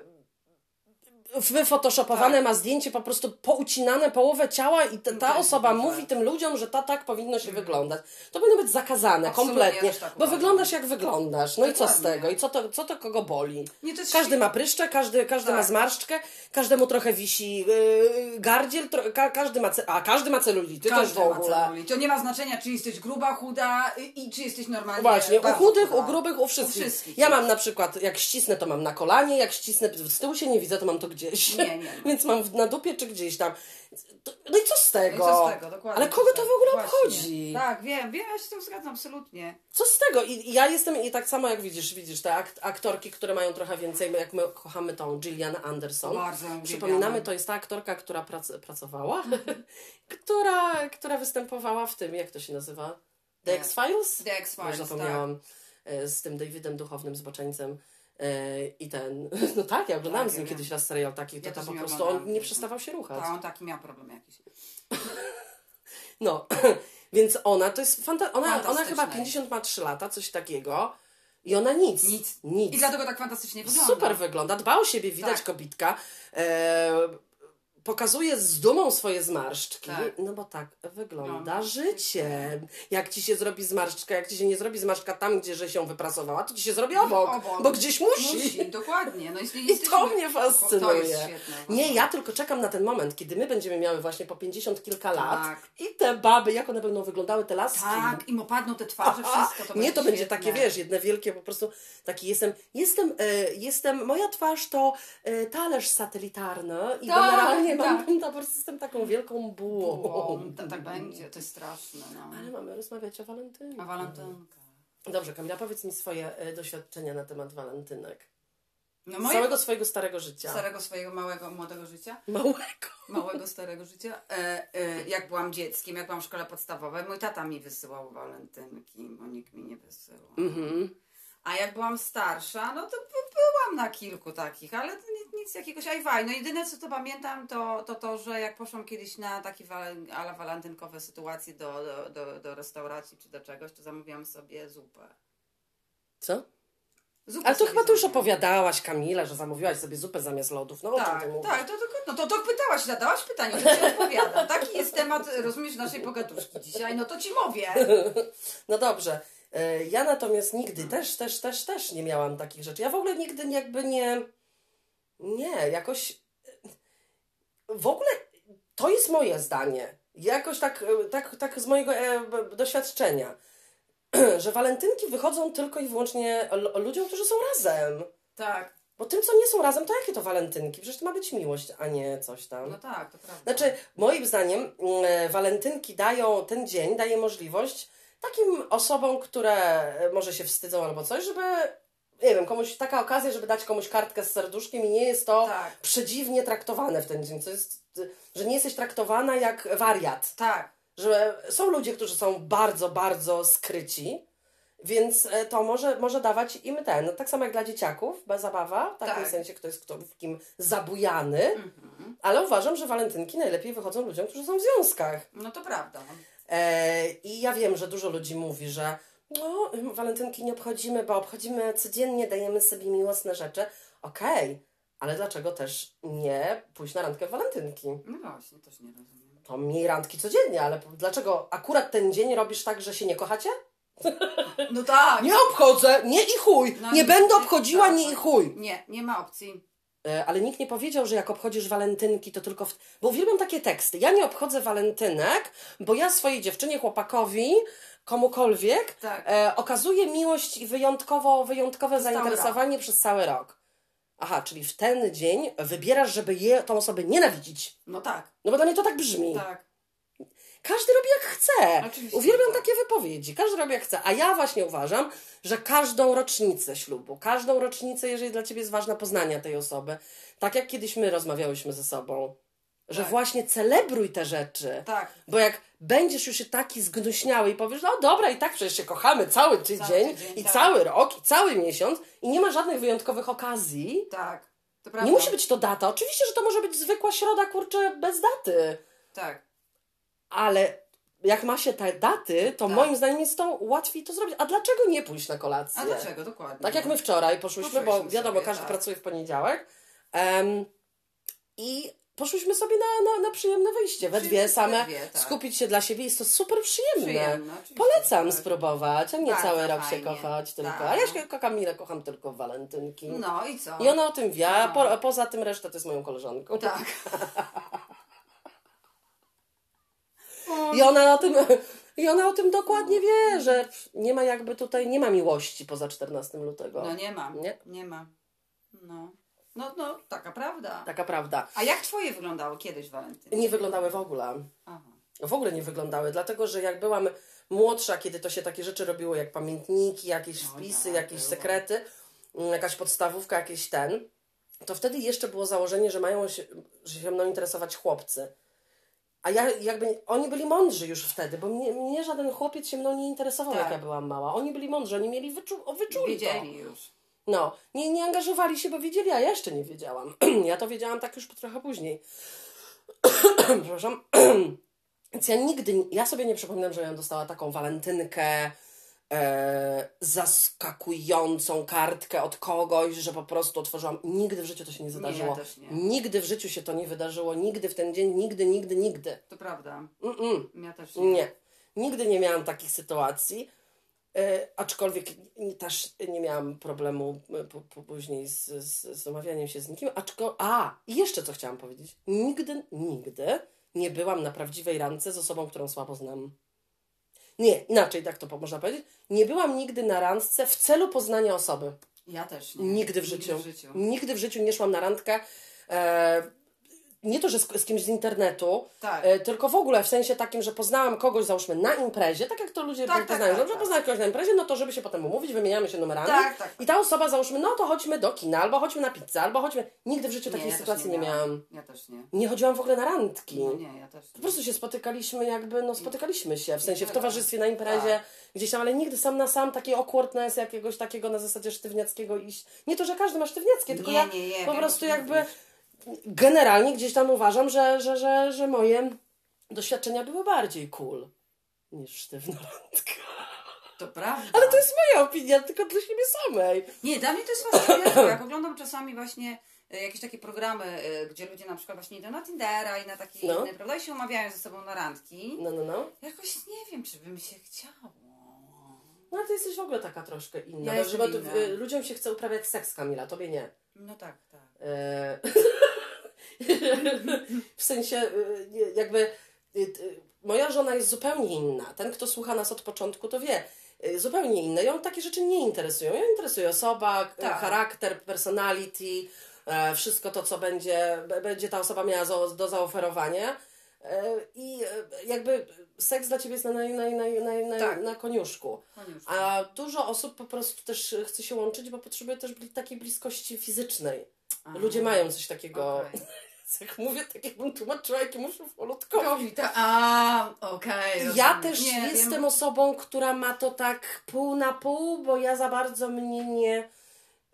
wyfotoshopowane Tak. ma zdjęcie po prostu poucinane połowę ciała i ta, ta tak, osoba tak. mówi tym ludziom, że ta tak powinno się wyglądać. To powinno być zakazane kompletnie, też tak bo wyglądasz jak wyglądasz. No i co z Dokładnie. tego? I co to, co to kogo boli? Nie, to Każdy ma pryszcze, każdy, każdy ma Tak. zmarszczkę, każdemu trochę wisi yy, gardziel, tro, ka, każdy ma, ce- a każdy ma celulity, to już w Każdy ogóle. celulit. To nie ma znaczenia, czy jesteś gruba, chuda i, i czy jesteś normalnie Właśnie, u chudych, chuda. u grubych, u wszystkich. U wszystkich Ja jest. mam na przykład, jak ścisnę, to mam na kolanie, jak ścisnę z tyłu się nie widzę, to mam to gdzieś. Nie, nie. Więc mam na dupie czy gdzieś tam. No i co z No i tego? co z tego, dokładnie. Ale kogo to w ogóle Właśnie. obchodzi? Tak, wiem, wiem, ja się z tym zgadzam, absolutnie. Co z tego? I, I ja jestem, i tak samo jak widzisz, widzisz, te akt, aktorki, które mają trochę więcej, jak my kochamy tą Gillian Anderson. Bardzo Przypominamy, to jest ta aktorka, która prac, pracowała, która, która występowała w tym, jak to się nazywa? The. X-Files? The X-Files, zapomniałam. e, Z tym Davidem Duchownym Zboczeńcem. E, I ten, no tak, ja oglądałam Tak, z nim ja kiedyś raz serial taki, to Ja tam po prostu on nie przestawał się ruchać. Tak, on taki miał problem jakiś. No, więc ona to jest fanta- ona, ona chyba jest. 50 ma 3 lata, coś takiego. I ona nic. Nic. Nic. I dlatego tak fantastycznie wygląda. Super wygląda, dba o siebie, widać Tak. kobitka. E, pokazuje z dumą swoje zmarszczki. Tak. No bo tak wygląda Wygląda życie. Jak ci się zrobi zmarszczka, jak ci się nie zrobi zmarszczka tam, gdzie że się wyprasowała, to ci się zrobi obok. Obok. Bo gdzieś musi. Musi, dokładnie. No, jeśli I jesteśmy... to mnie To fascynuje. jest świetne. Nie, ja tylko czekam na ten moment, kiedy my będziemy miały właśnie po 50 kilka lat Tak. i te baby, jak one będą wyglądały, te laski. Tak, im opadną te twarze, wszystko to nie, to będzie świetne. takie, wiesz, jedne wielkie po prostu, taki jestem, jestem, e, jestem, moja twarz to e, talerz satelitarny i Tak, generalnie mam, prostu jestem taką wielką bułą. Wow, tak, tak będzie, to jest straszne. No. Ale mamy rozmawiać o walentynku. A walentynka. Dobrze, Kamila, powiedz mi swoje e, doświadczenia na temat walentynek. No moje całego swojego starego życia. starego swojego małego, młodego życia, Małego. małego, starego życia, e, e, jak byłam dzieckiem, jak byłam w szkole podstawowej, mój tata mi wysyłał walentynki, bo nikt mi nie wysyłał. Mhm. A jak byłam starsza, no to by- byłam na kilku takich, ale to nic, nic jakiegoś ajwaj. No jedyne co to pamiętam to, to to, że jak poszłam kiedyś na takie ala walentynkowe sytuacje do, do, do, do restauracji czy do czegoś, to zamówiłam sobie zupę. Co? Zupę Ale to chyba tu już opowiadałaś, Kamila, że zamówiłaś sobie zupę zamiast lodów. No o czym Tak, ty tak, to, to, no to, to pytałaś, zadałaś pytanie, to ci odpowiadam. Taki jest temat, rozumiesz, naszej pogaduszki dzisiaj, no to ci mówię. No dobrze. E, Ja natomiast nigdy też, też, też, też nie miałam takich rzeczy. Ja w ogóle nigdy jakby nie. Nie, jakoś. W ogóle to jest moje zdanie. Jakoś tak, tak, tak z mojego e, doświadczenia, że walentynki wychodzą tylko i wyłącznie ludziom, którzy są razem. Tak. Bo tym, co nie są razem, to jakie to walentynki? Przecież to ma być miłość, a nie coś tam. No tak, to prawda. Znaczy, moim zdaniem, mm, walentynki dają, ten dzień daje możliwość takim osobom, które może się wstydzą albo coś, żeby, nie wiem, komuś, taka okazja, żeby dać komuś kartkę z serduszkiem i nie jest to Tak. przedziwnie traktowane w ten dzień, co jest, że nie jesteś traktowana jak wariat. Tak, Że są ludzie, którzy są bardzo, bardzo skryci, więc e, to może, może dawać im ten, no, tak samo jak dla dzieciaków, bez zabawa, w takim Tak. sensie, kto jest kto, w kim zabujany, ale uważam, że walentynki najlepiej wychodzą ludziom, którzy są w związkach. no to prawda. E, I ja wiem, że dużo ludzi mówi, że no, walentynki nie obchodzimy, bo obchodzimy codziennie, dajemy sobie miłosne rzeczy. Okej, ale dlaczego też nie pójść na randkę w walentynki? No właśnie, też nie rozumiem. To miej randki codziennie, ale dlaczego akurat ten dzień robisz tak, że się nie kochacie? No tak. Nie obchodzę, nie i chuj. No nie nie, będę obchodziła, tak, nie tak. i chuj. Nie, nie ma opcji. E, Ale nikt nie powiedział, że jak obchodzisz walentynki, to tylko. W... Bo uwielbiam takie teksty. Ja nie obchodzę walentynek, bo ja swojej dziewczynie, chłopakowi, komukolwiek Tak. e, okazuję miłość i wyjątkowo, wyjątkowe zainteresowanie przez cały rok. Aha, czyli w ten dzień wybierasz, żeby je, tą osobę nienawidzić. No tak, No bo dla mnie to tak brzmi. tak. Każdy robi jak chce. Oczywiście, Uwielbiam tak. takie wypowiedzi. Każdy robi jak chce. A ja właśnie uważam, że każdą rocznicę ślubu, każdą rocznicę, jeżeli dla ciebie jest ważna poznania tej osoby, tak jak kiedyś my rozmawiałyśmy ze sobą, że Tak. właśnie celebruj te rzeczy. Tak. Bo jak będziesz już taki zgnuśniały i powiesz, no dobra, i tak przecież się kochamy cały tydzień, tydzień, i tak. cały rok, i cały miesiąc, i nie ma żadnych wyjątkowych okazji, Tak. Nie musi być to data. Oczywiście, że to może być zwykła środa, kurczę, bez daty. Tak. Ale jak ma się te daty, to Tak. moim zdaniem jest to łatwiej to zrobić. A dlaczego nie pójść na kolację? A dlaczego? Dokładnie. Tak jak my wczoraj poszłyśmy, bo Poszłyśmy wiadomo, sobie, każdy tak. pracuje w poniedziałek. Em, I poszłyśmy sobie na, na, na przyjemne wyjście. We dwie same, dwie, tak. skupić się dla siebie. Jest to super przyjemne. Przyjemne, Polecam tak. spróbować, a nie Bardzo cały rok się fajnie. kochać tylko. Tak. A ja się kocham Milę, kocham tylko w walentynki. No i co? I ona o tym wie, a po, No. a poza tym resztę to jest moją koleżanką. Tak. I ona o tym, i ona o tym dokładnie wie, że nie ma jakby tutaj, nie ma miłości poza 14 lutego. No nie ma. Nie? Nie ma. No. No, no, taka prawda. Taka prawda. A jak twoje wyglądały kiedyś walentynki? Nie wyglądały w ogóle. Aha. W ogóle nie wyglądały, dlatego że jak byłam młodsza, kiedy to się takie rzeczy robiło, jak pamiętniki, jakieś Oj, wpisy, tak, jakieś było. sekrety, mm, jakaś podstawówka, jakiś ten, to wtedy jeszcze było założenie, że mają się, że się mną interesować chłopcy. A ja jakby, oni byli mądrzy już wtedy, bo mnie, mnie żaden chłopiec się mną nie interesował, Tak. jak ja byłam mała. Oni byli mądrzy, oni mieli wyczu, wyczuli to. Wiedzieli już. No, nie, nie angażowali się, bo wiedzieli, a ja jeszcze nie wiedziałam. ja to wiedziałam tak już trochę później. Przepraszam. Więc ja nigdy, ja sobie nie przypominam, że ja dostała taką walentynkę, e, zaskakującą kartkę od kogoś, że po prostu otworzyłam. Nigdy w życiu to się nie zdarzyło. też nie. Nigdy w życiu się to nie wydarzyło. Nigdy w ten dzień, nigdy, nigdy, nigdy. To prawda. Mm-mm. Ja też nie. Nie. Nigdy nie miałam takich sytuacji. E, aczkolwiek nie- też nie miałam problemu e, po, po później z, z, z umawianiem się z nikim. Aczko, a, i jeszcze co chciałam powiedzieć. Nigdy, nigdy nie byłam na prawdziwej randce z osobą, którą słabo znam. Nie, inaczej tak to można powiedzieć. Nie byłam nigdy na randce w celu poznania osoby. Ja też nie. Nigdy w życiu. Nigdy w życiu. Nigdy w życiu nie szłam na randkę. E, nie to, że z, z kimś z internetu, Tak. e, tylko w ogóle w sensie takim, że poznałam kogoś, załóżmy, na imprezie, tak jak to ludzie Tak, tak, poznają, tak, że tak. poznałam kogoś na imprezie, no to żeby się potem umówić, wymieniamy się numerami. Tak, tak. I ta osoba, załóżmy, no to chodźmy do kina, albo chodźmy na pizzę, albo chodźmy. Nigdy w życiu takiej ja też sytuacji nie, miałam. Ja też nie. Nie chodziłam w ogóle na randki. No nie, ja też Po nie. prostu się spotykaliśmy jakby, no spotykaliśmy się, w sensie w tak. towarzystwie, na imprezie, Tak. gdzieś tam, ale nigdy sam na sam taki awkwardness jakiegoś takiego na zasadzie sztywniackiego iść. Nie to, że każdy ma sztywniackie, tylko Nie, ja nie, nie, po prostu jakby. Generalnie gdzieś tam uważam, że, że, że, że moje doświadczenia były bardziej cool niż sztywna randka. To prawda. Ale to jest moja opinia, tylko dla siebie samej. Nie, dla mnie to jest fascynujące. Jak oglądam czasami właśnie e, jakieś takie programy, e, gdzie ludzie na przykład właśnie idą na Tindera i na takie No. inne, prawda? I się umawiają ze sobą na randki. No, no, no. Jakoś nie wiem, czy by mi się chciało. No ale ty jesteś w ogóle taka troszkę inna. Ja bo inna. y, ludziom się chce uprawiać seks, Kamila, tobie nie. No tak, tak. E, w sensie y, jakby y, moja żona jest zupełnie inna. Ten, kto słucha nas od początku, to wie. Y, Zupełnie inne. Ją takie rzeczy nie interesują. Ją interesuje osoba, Tak. charakter, personality, wszystko to, co będzie, będzie ta osoba miała do zaoferowania. I jakby seks dla ciebie jest na, na, na, na, na, Tak. na koniuszku. Koniuszku. A dużo osób po prostu też chce się łączyć, bo potrzebuje też takiej bliskości fizycznej. A. Ludzie mają coś takiego. Okej. Jak mówię, tak jakbym tłumaczyła jakiemuś ufolutkowi. Covid, a okej. Ja rozumiem. też Nie, jestem wiem. osobą, która ma to tak pół na pół, bo ja za bardzo mnie nie.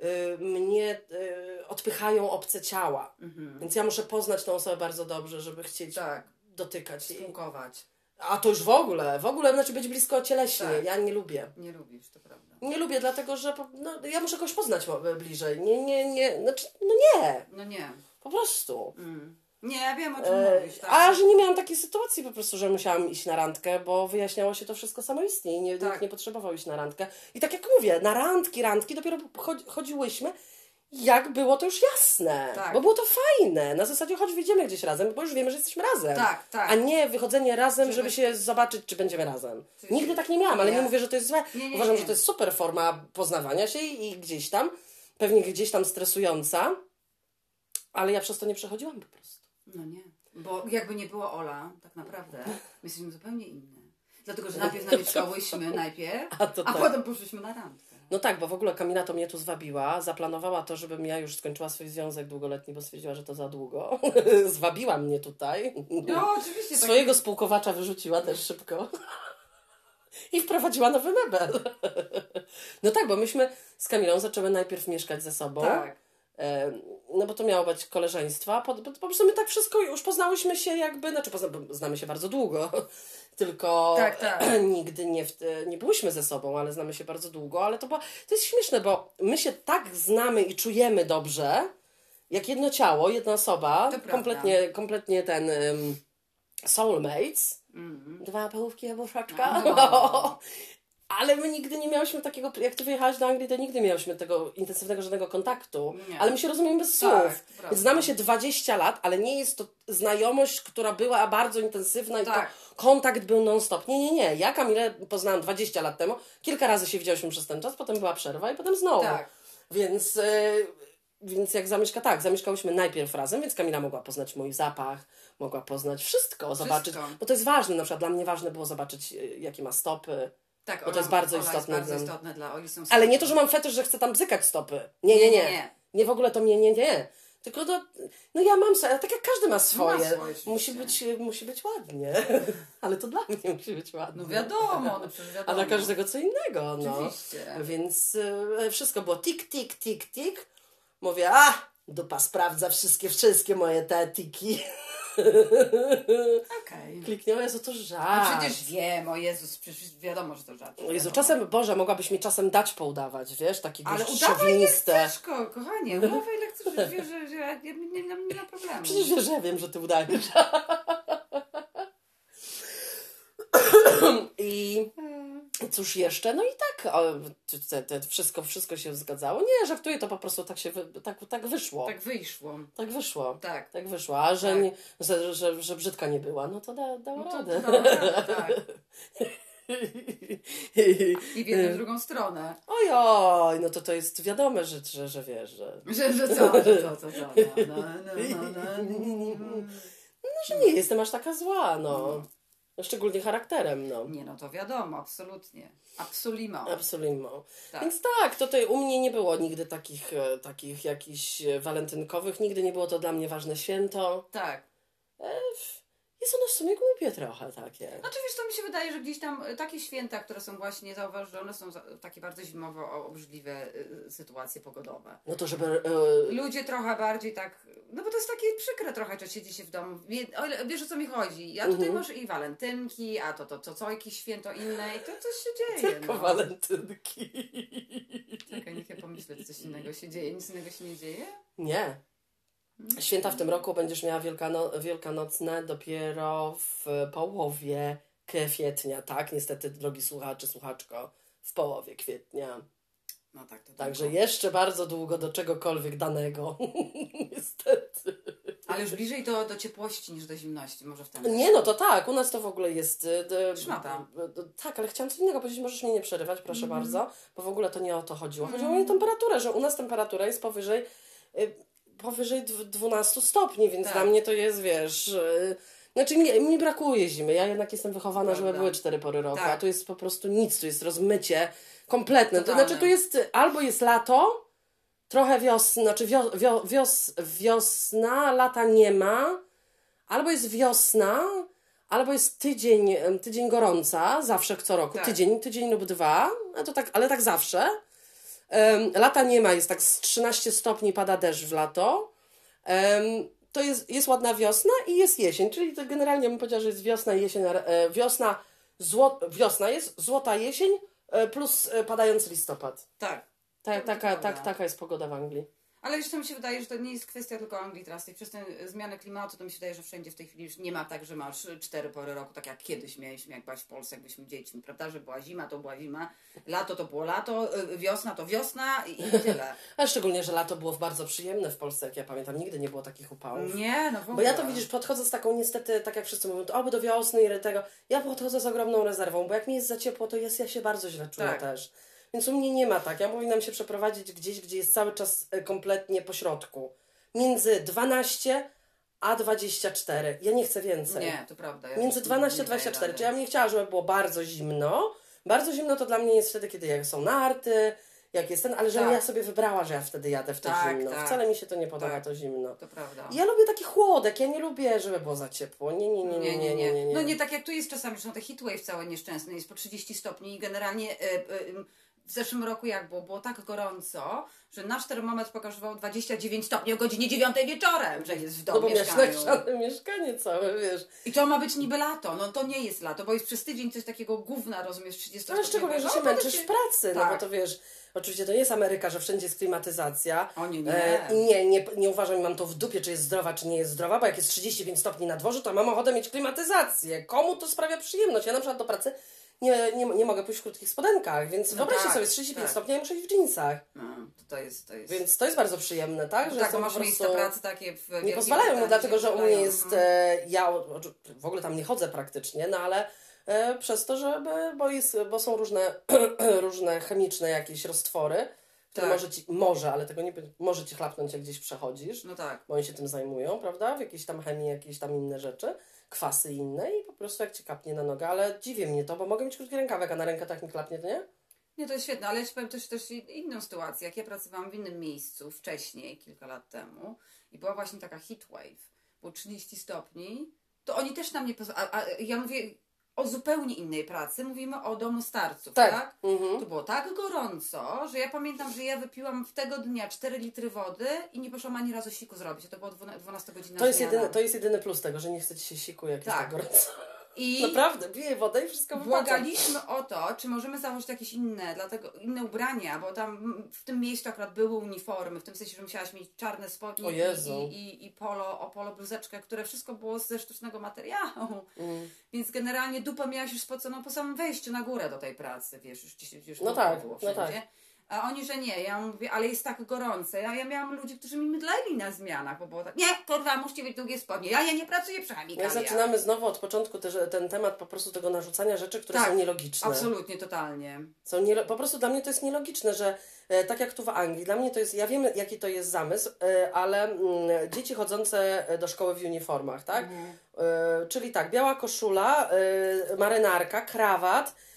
y, mnie y, odpychają obce ciała. Mhm. Więc ja muszę poznać tą osobę bardzo dobrze, żeby chcieć Tak, dotykać spłukować. A to już w ogóle, w ogóle znaczy być blisko cieleśnie. Tak. Ja nie lubię. Nie lubisz, to prawda. Nie lubię, dlatego że no, ja muszę kogoś poznać bliżej. Nie, nie, nie, znaczy, no nie, No nie. po prostu. Mm. Nie, ja wiem o czym E, mówisz. Tak. a że nie miałam takiej sytuacji po prostu, że musiałam iść na randkę, bo wyjaśniało się to wszystko samoistnie i nie, Tak. nikt nie potrzebował iść na randkę. I tak jak mówię, na randki, randki dopiero chodzi, chodziłyśmy, jak było to już jasne. Tak. Bo było to fajne. Na zasadzie choć wyjdziemy gdzieś razem, bo już wiemy, że jesteśmy razem. Tak, tak. A nie wychodzenie razem, Żeby- żeby się zobaczyć, czy będziemy razem. Czy- Nigdy tak nie miałam, ale Nie. nie mówię, że to jest złe. Nie, nie, Uważam, że to jest super forma poznawania się i gdzieś tam, pewnie gdzieś tam stresująca, ale ja przez to nie przechodziłam po prostu. No nie. Bo jakby nie było Ola, tak naprawdę, my jesteśmy zupełnie inne. Dlatego, że najpierw namieszkałyśmy najpierw, A a tak. potem poszliśmy na randkę. No tak, bo w ogóle Kamila to mnie tu zwabiła, zaplanowała to, żebym ja już skończyła swój związek długoletni, bo stwierdziła, że to za długo. Zwabiła mnie tutaj. No oczywiście. tak- Swojego spółkowacza wyrzuciła też szybko. I wprowadziła nowy mebel. No tak, bo myśmy z Kamilą zaczęły najpierw mieszkać ze sobą. Tak. E, No bo to miało być koleżeństwo, a po, po, po prostu my tak wszystko już poznałyśmy się jakby, znaczy pozna, znamy się bardzo długo, tylko Tak, tak. nigdy nie, w, nie byłyśmy ze sobą, ale znamy się bardzo długo, ale to, to jest śmieszne, bo my się tak znamy i czujemy dobrze, jak jedno ciało, jedna osoba, kompletnie, kompletnie ten um, soulmates, Mhm. dwa połówki jabłszaczka. No. Ale my nigdy nie miałyśmy takiego, jak ty wyjechałaś do Anglii, to nigdy nie miałyśmy tego intensywnego żadnego kontaktu. Nie. Ale my się rozumiemy bez Tak, słów. prawda. Więc znamy się 20 lat, ale nie jest to znajomość, która była bardzo intensywna i Tak. to kontakt był non-stop. Nie, nie, nie. Ja Kamilę poznałam 20 lat temu. Kilka razy się widziałyśmy przez ten czas, potem była przerwa i potem znowu. Tak. Więc, e, więc jak zamieszka, tak, zamieszkałyśmy najpierw razem, więc Kamila mogła poznać mój zapach, mogła poznać wszystko, zobaczyć. Bo to jest ważne, na przykład dla mnie ważne było zobaczyć, e, jakie ma stopy. Tak, Bo to jest bardzo istotne Jest bardzo istotne dla Oli. Są Ale nie to, że mam fetysz, że chcę tam bzykać stopy. Nie, nie, nie. Nie. Nie w ogóle to mnie, nie, nie. Tylko to, no ja mam swoje, tak jak każdy ma swoje. swoje, oczywiście. musi, być, musi być ładnie. Ale to dla mnie musi być ładnie. No wiadomo, no przecież A wiadomo. dla każdego co innego, no. Oczywiście. Więc e, wszystko było tik, tik, tik, tik. Mówię, a, dupa sprawdza wszystkie, wszystkie moje te tiki. Okej. Kliknęło, Jezu, to A żart. przecież wiem, o Jezus, przecież wiadomo, że to żart. O Jezu, czasem, Boże, mogłabyś mi czasem dać poudawać, wiesz, takie Ale udawaj szowiniste. ciężko, kochanie. Udawaj ile chcesz, że wiesz, że, że ja nie, nie, nie, nie ma problemu. Przecież wiesz, że wiem, że ty udajesz. I cóż jeszcze? No i tak, o, te, te, wszystko, wszystko się zgadzało. Nie, żartuję, to po prostu tak się wy, tak, tak wyszło. Tak. Tak wyszło. wyszło. Tak. Tak wyszło. A że, Tak. nie, że, że, że brzydka nie była, no to da, dało No to, radę. to tak. I w jedną, drugą stronę. Ojoj, no to to jest wiadome, że, że, że wiesz, że, Że, że co, że co, co, co. No, no, no, no, no. no, że nie jestem aż taka zła, no. Szczególnie charakterem, no. Nie, no to wiadomo, absolutnie. Absolimo. Absolutnie. Tak. Więc tak, tutaj u mnie nie było nigdy takich, e, takich jakichś e, walentynkowych, nigdy nie było to dla mnie ważne święto. Tak. Jest ono w sumie głupie trochę takie. Znaczy wiesz, to mi się wydaje, że gdzieś tam y, takie święta, które są właśnie, zauważ, że one są takie bardzo zimowo obrzydliwe y, sytuacje pogodowe. No to żeby... e, Ludzie trochę bardziej tak, no bo to jest takie przykre trochę, że siedzi się w domu. Wiesz o co mi chodzi? A tutaj Mhm. masz i walentynki, a to, to, to co, jakieś święto inne i to coś się dzieje. tylko no. walentynki. Czekaj, niech ja pomyślę, coś innego się dzieje. Nic innego się nie dzieje? Nie. Święta w tym roku będziesz miała wielkano, wielkanocne dopiero w połowie kwietnia, tak? Niestety, drogi słuchacze, słuchaczko, w połowie kwietnia. No tak, to Także tylko. jeszcze bardzo długo do czegokolwiek danego. Niestety. Ale już bliżej do, do ciepłości niż do zimności, może w ten Nie, no to tak, u nas to w ogóle jest. d- Szmata. Tak, ale chciałam coś innego powiedzieć, możesz mnie nie przerywać, proszę Mhm. bardzo, bo w ogóle to nie o to chodziło. Chodziło mi o temperaturę, że u nas temperatura jest powyżej, y, powyżej dw- 12 stopni, więc Tak. dla mnie to jest, wiesz. y, Znaczy, mi, mi brakuje zimy. Ja jednak jestem wychowana, żeby Prawda. były cztery pory roku, Tak. a tu jest po prostu nic, tu jest rozmycie kompletne. To Totalne. znaczy, tu jest albo jest lato, trochę wiosna, znaczy wio, wio, wios, wiosna, lata nie ma, albo jest wiosna, albo jest tydzień, tydzień gorąca, zawsze co roku, Tak. tydzień, tydzień lub dwa, a to tak, ale tak zawsze. Lata nie ma, jest tak z 13 stopni, pada deszcz w lato. To jest, jest ładna wiosna i jest jesień, czyli to generalnie bym powiedziała, że jest wiosna jesień, e, wiosna, zło, wiosna jest, złota jesień e, plus e, padający listopad. Tak. Ta, taka, tak, taka jest pogoda w Anglii. Ale zresztą mi się wydaje, że to nie jest kwestia tylko Anglii teraz. I przez tę zmianę klimatu to mi się wydaje, że wszędzie w tej chwili już nie ma tak, że masz cztery pory roku, tak jak kiedyś mieliśmy, jak byłaś w Polsce, jak byliśmy dziećmi, prawda? Że była zima, to była zima, lato to było lato, y, wiosna to wiosna i, i tyle. A szczególnie, że lato było bardzo przyjemne w Polsce, jak ja pamiętam. Nigdy nie było takich upałów. Nie, no w ogóle. Bo ja to widzisz, podchodzę z taką niestety, tak jak wszyscy mówią, to albo do wiosny i tego. Ja podchodzę z ogromną rezerwą, bo jak mi jest za ciepło, to jest, ja się bardzo źle czuję Tak. też. Więc u mnie nie ma tak. Ja powinnam się przeprowadzić gdzieś, gdzie jest cały czas e, kompletnie po środku. Między 12 a 24. Ja nie chcę więcej. Nie, to prawda. Ja Między też 12 a nie daję 24. rady. Czy ja bym nie chciała, żeby było bardzo zimno. Bardzo zimno to dla mnie jest wtedy, kiedy są narty, jak jest ten, ale żebym Tak. ja sobie wybrała, że ja wtedy jadę w to Tak, zimno. tak. Wcale mi się to nie podoba, Tak. to zimno. To prawda. Ja lubię taki chłodek, ja nie lubię, żeby było za ciepło. Nie, nie, nie, nie, nie, nie, nie. nie. No nie tak jak tu jest czasami, że no te heatwave całe nieszczęsne, jest po 30 stopni i generalnie e, e, w zeszłym roku jak było? Było tak gorąco, że nasz termometr pokazywał 29 stopni o godzinie 9 wieczorem, że jest w No domu bo miałeś mieszkaniu. nagrzane mieszkanie całe, wiesz. I to ma być niby lato. No to nie jest lato, bo jest przez tydzień coś takiego gówna, rozumiesz, 30 Ale szczególnie, że się męczysz w pracy, no Tak. bo to wiesz, oczywiście to nie jest Ameryka, że wszędzie jest klimatyzacja. O nie, nie. E, nie, nie, nie uważam, mam to w dupie, czy jest zdrowa, czy nie jest zdrowa, bo jak jest 35 stopni na dworze, to mam ochotę mieć klimatyzację. Komu to sprawia przyjemność? Ja na przykład do pracy nie, nie, nie mogę pójść w krótkich spodenkach, więc No wyobraźcie tak, sobie, z 35 tak. stopni ja muszę iść w dżinsach. No, to, jest, to jest... Więc to jest bardzo przyjemne, tak? Że tak, masz miejsca pracy takie w Nie pozwalają mi, Brytanii, dlatego że u mnie jest, Mhm. ja w ogóle tam nie chodzę praktycznie, no ale e, przez to, żeby, bo, jest, bo są różne, różne chemiczne jakieś roztwory, które Tak. może ci, może, ale tego nie, może ci chlapnąć jak gdzieś przechodzisz, No tak. bo oni się tym zajmują, prawda, w jakiejś tam chemii, jakieś tam inne rzeczy, kwasy inne i po prostu jak ci kapnie na nogę, ale dziwi mnie to, bo mogę mieć krótki rękawek, a na rękę tak mi klapnie, to nie? Nie, to jest świetne, ale ja Ci powiem też, też inną sytuację. Jak ja pracowałam w innym miejscu wcześniej, kilka lat temu i była właśnie taka heatwave, było 30 stopni, to oni też nam nie pozwalają. A, a ja mówię o zupełnie innej pracy, mówimy o domu starców, Tak. tak? Mhm. To było tak gorąco, że ja pamiętam, że ja wypiłam w tego dnia 4 litry wody i nie poszłam ani razu siku zrobić. To była 12 godzina To jest, jedyny, to jest jedyny plus tego, że nie chce ci się siku, jak jest Tak. tak gorąco. I Naprawdę, piję wodę i wszystko wypada. Błagaliśmy o to, czy możemy założyć jakieś inne, dlatego inne ubrania, bo tam w tym miejscu akurat były uniformy, w tym sensie, że musiałaś mieć czarne spodnie i, i, i, polo, o polo bluzeczkę, które wszystko było ze sztucznego materiału. Mm. Więc generalnie dupę miałaś już spoconą po samym wejściu na górę do tej pracy, wiesz, już, już, No tak, było no wszędzie. tak. A oni, że nie. Ja mówię, ale jest tak gorące. Ja, ja miałam ludzi, którzy mi mydleli na zmianach, bo było tak, nie, kurwa, musicie mieć długie spodnie. Ja, ja nie pracuję przy Ja chemikaliach. zaczynamy znowu od początku też ten temat po prostu tego narzucania rzeczy, które Tak, są nielogiczne. Absolutnie, totalnie. Są nielo- po prostu dla mnie to jest nielogiczne, że e, tak jak tu w Anglii, dla mnie to jest, ja wiem jaki to jest zamysł, e, ale mm, dzieci chodzące do szkoły w uniformach, tak? Mhm. E, czyli tak, biała koszula, e, marynarka, krawat, e,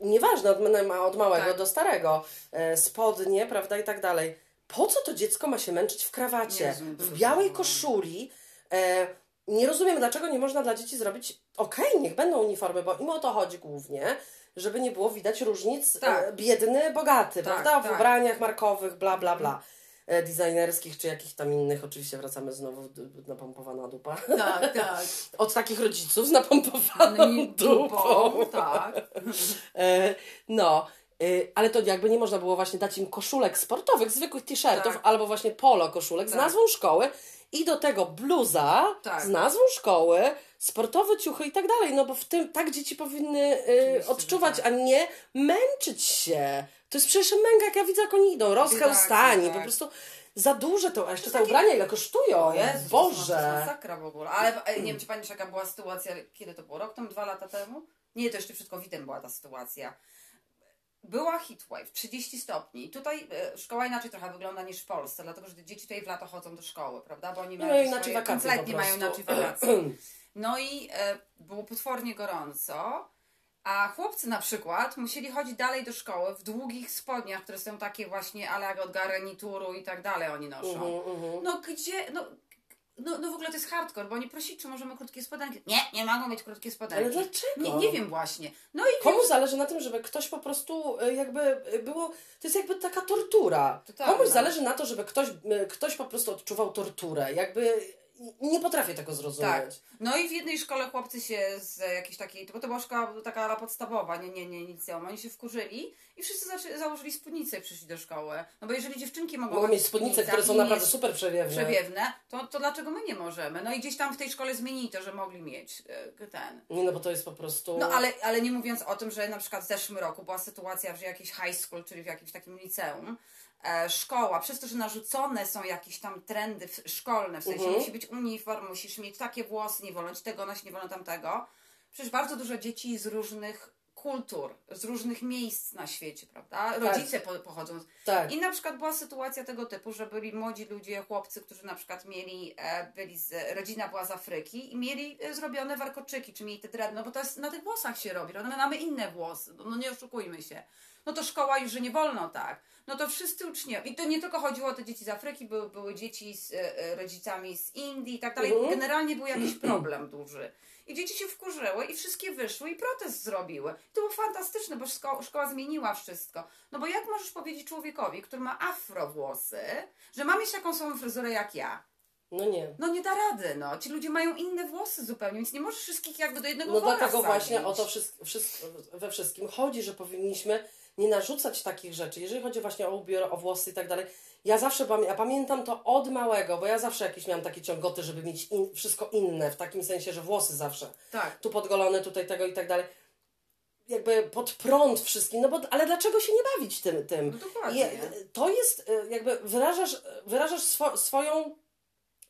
nieważne od, od małego Tak. do starego, e, spodnie, prawda, i tak dalej. Po co to dziecko ma się męczyć w krawacie? Rozumiem, w białej koszuli. E, nie rozumiem, dlaczego nie można dla dzieci zrobić, okej, niech będą uniformy, bo im o to chodzi głównie, żeby nie było widać różnic Tak. e, biedny, bogaty, Tak, prawda? W tak. ubraniach markowych, bla, bla, bla. E, designerskich czy jakichś tam innych, oczywiście wracamy znowu napompowana dupa. Tak, tak. Od takich rodziców z napompowaną I dupą. tak. E, no, e, ale to jakby nie można było właśnie dać im koszulek sportowych, zwykłych t-shirtów, Tak. albo właśnie polo koszulek z Tak. nazwą szkoły i do tego bluza Tak. z nazwą szkoły, sportowe ciuchy i tak dalej, no bo w tym tak dzieci powinny że odczuwać, tak. a nie męczyć się. To To jest przecież męga, jak ja widzę, jak oni idą, rozchełstani, tak. po prostu za duże to, a jeszcze te ubrania ile kosztują, Jezu, To jest Boże. masakra w ogóle. Ale e, nie wiem, czy pamiętasz, jaka była sytuacja, kiedy to było? Rok temu, dwa lata temu? Nie, to jeszcze przed COVID-em była ta sytuacja. Była heatwave, 30 stopni. Tutaj e, szkoła inaczej trochę wygląda niż w Polsce, dlatego że dzieci tutaj w lato chodzą do szkoły, prawda? Bo oni No mają te inaczej swoje, wakacje kompletnie mają inaczej wakacje. No i e, było potwornie gorąco, a chłopcy na przykład musieli chodzić dalej do szkoły w długich spodniach, które są takie właśnie ale jak od garnituru i tak dalej oni noszą. Mhm, mhm. No gdzie, no, no, no w ogóle to jest hardcore, bo oni prosili, czy możemy krótkie spodenki. Nie, nie mogą mieć krótkie spodenki. Ale dlaczego? Nie, nie wiem właśnie. No i Komu zależy na tym, żeby ktoś po prostu y, jakby y, było. To jest jakby taka tortura. Totalna. Komuś zależy na to, żeby ktoś, y, ktoś po prostu odczuwał torturę. Jakby nie potrafię tego tak. zrozumieć. No i w jednej szkole chłopcy się z jakiejś takiej, bo to była szkoła taka podstawowa, nie, nie, nie liceum, oni się wkurzyli i wszyscy zaczę, założyli spódnicę i przyszli do szkoły. No bo jeżeli dziewczynki mogą, Mogą mieć spódnice, które są naprawdę super przewiewne. przewiewne, to, to dlaczego my nie możemy? No i gdzieś tam w tej szkole zmienili to, że mogli mieć e, ten. Nie, no bo to jest po prostu. No ale, ale nie mówiąc o tym, że na przykład w zeszłym roku była sytuacja, że jakiś high school, czyli w jakimś takim liceum, szkoła, przez to, że narzucone są jakieś tam trendy szkolne, w sensie Mhm. musi być uniform, musisz mieć takie włosy, nie wolno ci tego nosić, nie wolno tamtego. Przecież bardzo dużo dzieci z różnych kultur, z różnych miejsc na świecie, prawda? Rodzice po, pochodzą. Tak. I na przykład była sytuacja tego typu, że byli młodzi ludzie, chłopcy, którzy na przykład mieli, e, byli z, rodzina była z Afryki i mieli e, zrobione warkoczyki, czy mieli te dready, no bo to jest na tych włosach się robi, no my mamy inne włosy, no, no nie oszukujmy się. No to szkoła już, że nie wolno tak. No to wszyscy uczniowie, i to nie tylko chodziło o te dzieci z Afryki, były, były dzieci z e, e, rodzicami z Indii i tak dalej. Mhm. Generalnie był jakiś problem duży. I dzieci się wkurzyły i wszystkie wyszły i protest zrobiły. I to było fantastyczne, bo szko- szkoła zmieniła wszystko. No bo jak możesz powiedzieć człowiekowi, który ma afro włosy, że ma mieć taką samą fryzurę jak ja? No nie. No nie da rady, no. Ci ludzie mają inne włosy zupełnie, więc nie możesz wszystkich jakby do jednego No dlatego właśnie o to wszystko, wszystko, we wszystkim chodzi, że powinniśmy nie narzucać takich rzeczy. Jeżeli chodzi właśnie o ubiór, o włosy i tak dalej, ja zawsze pamię- ja pamiętam to od małego, bo ja zawsze jakieś miałam takie ciągoty, żeby mieć in, wszystko inne, w takim sensie, że włosy zawsze. Tak. Tu podgolone, tutaj tego i tak dalej. Jakby pod prąd wszystkim, no bo ale dlaczego się nie bawić tym? tym? No dokładnie. Je, to jest y, jakby wyrażasz, wyrażasz swo, swoją,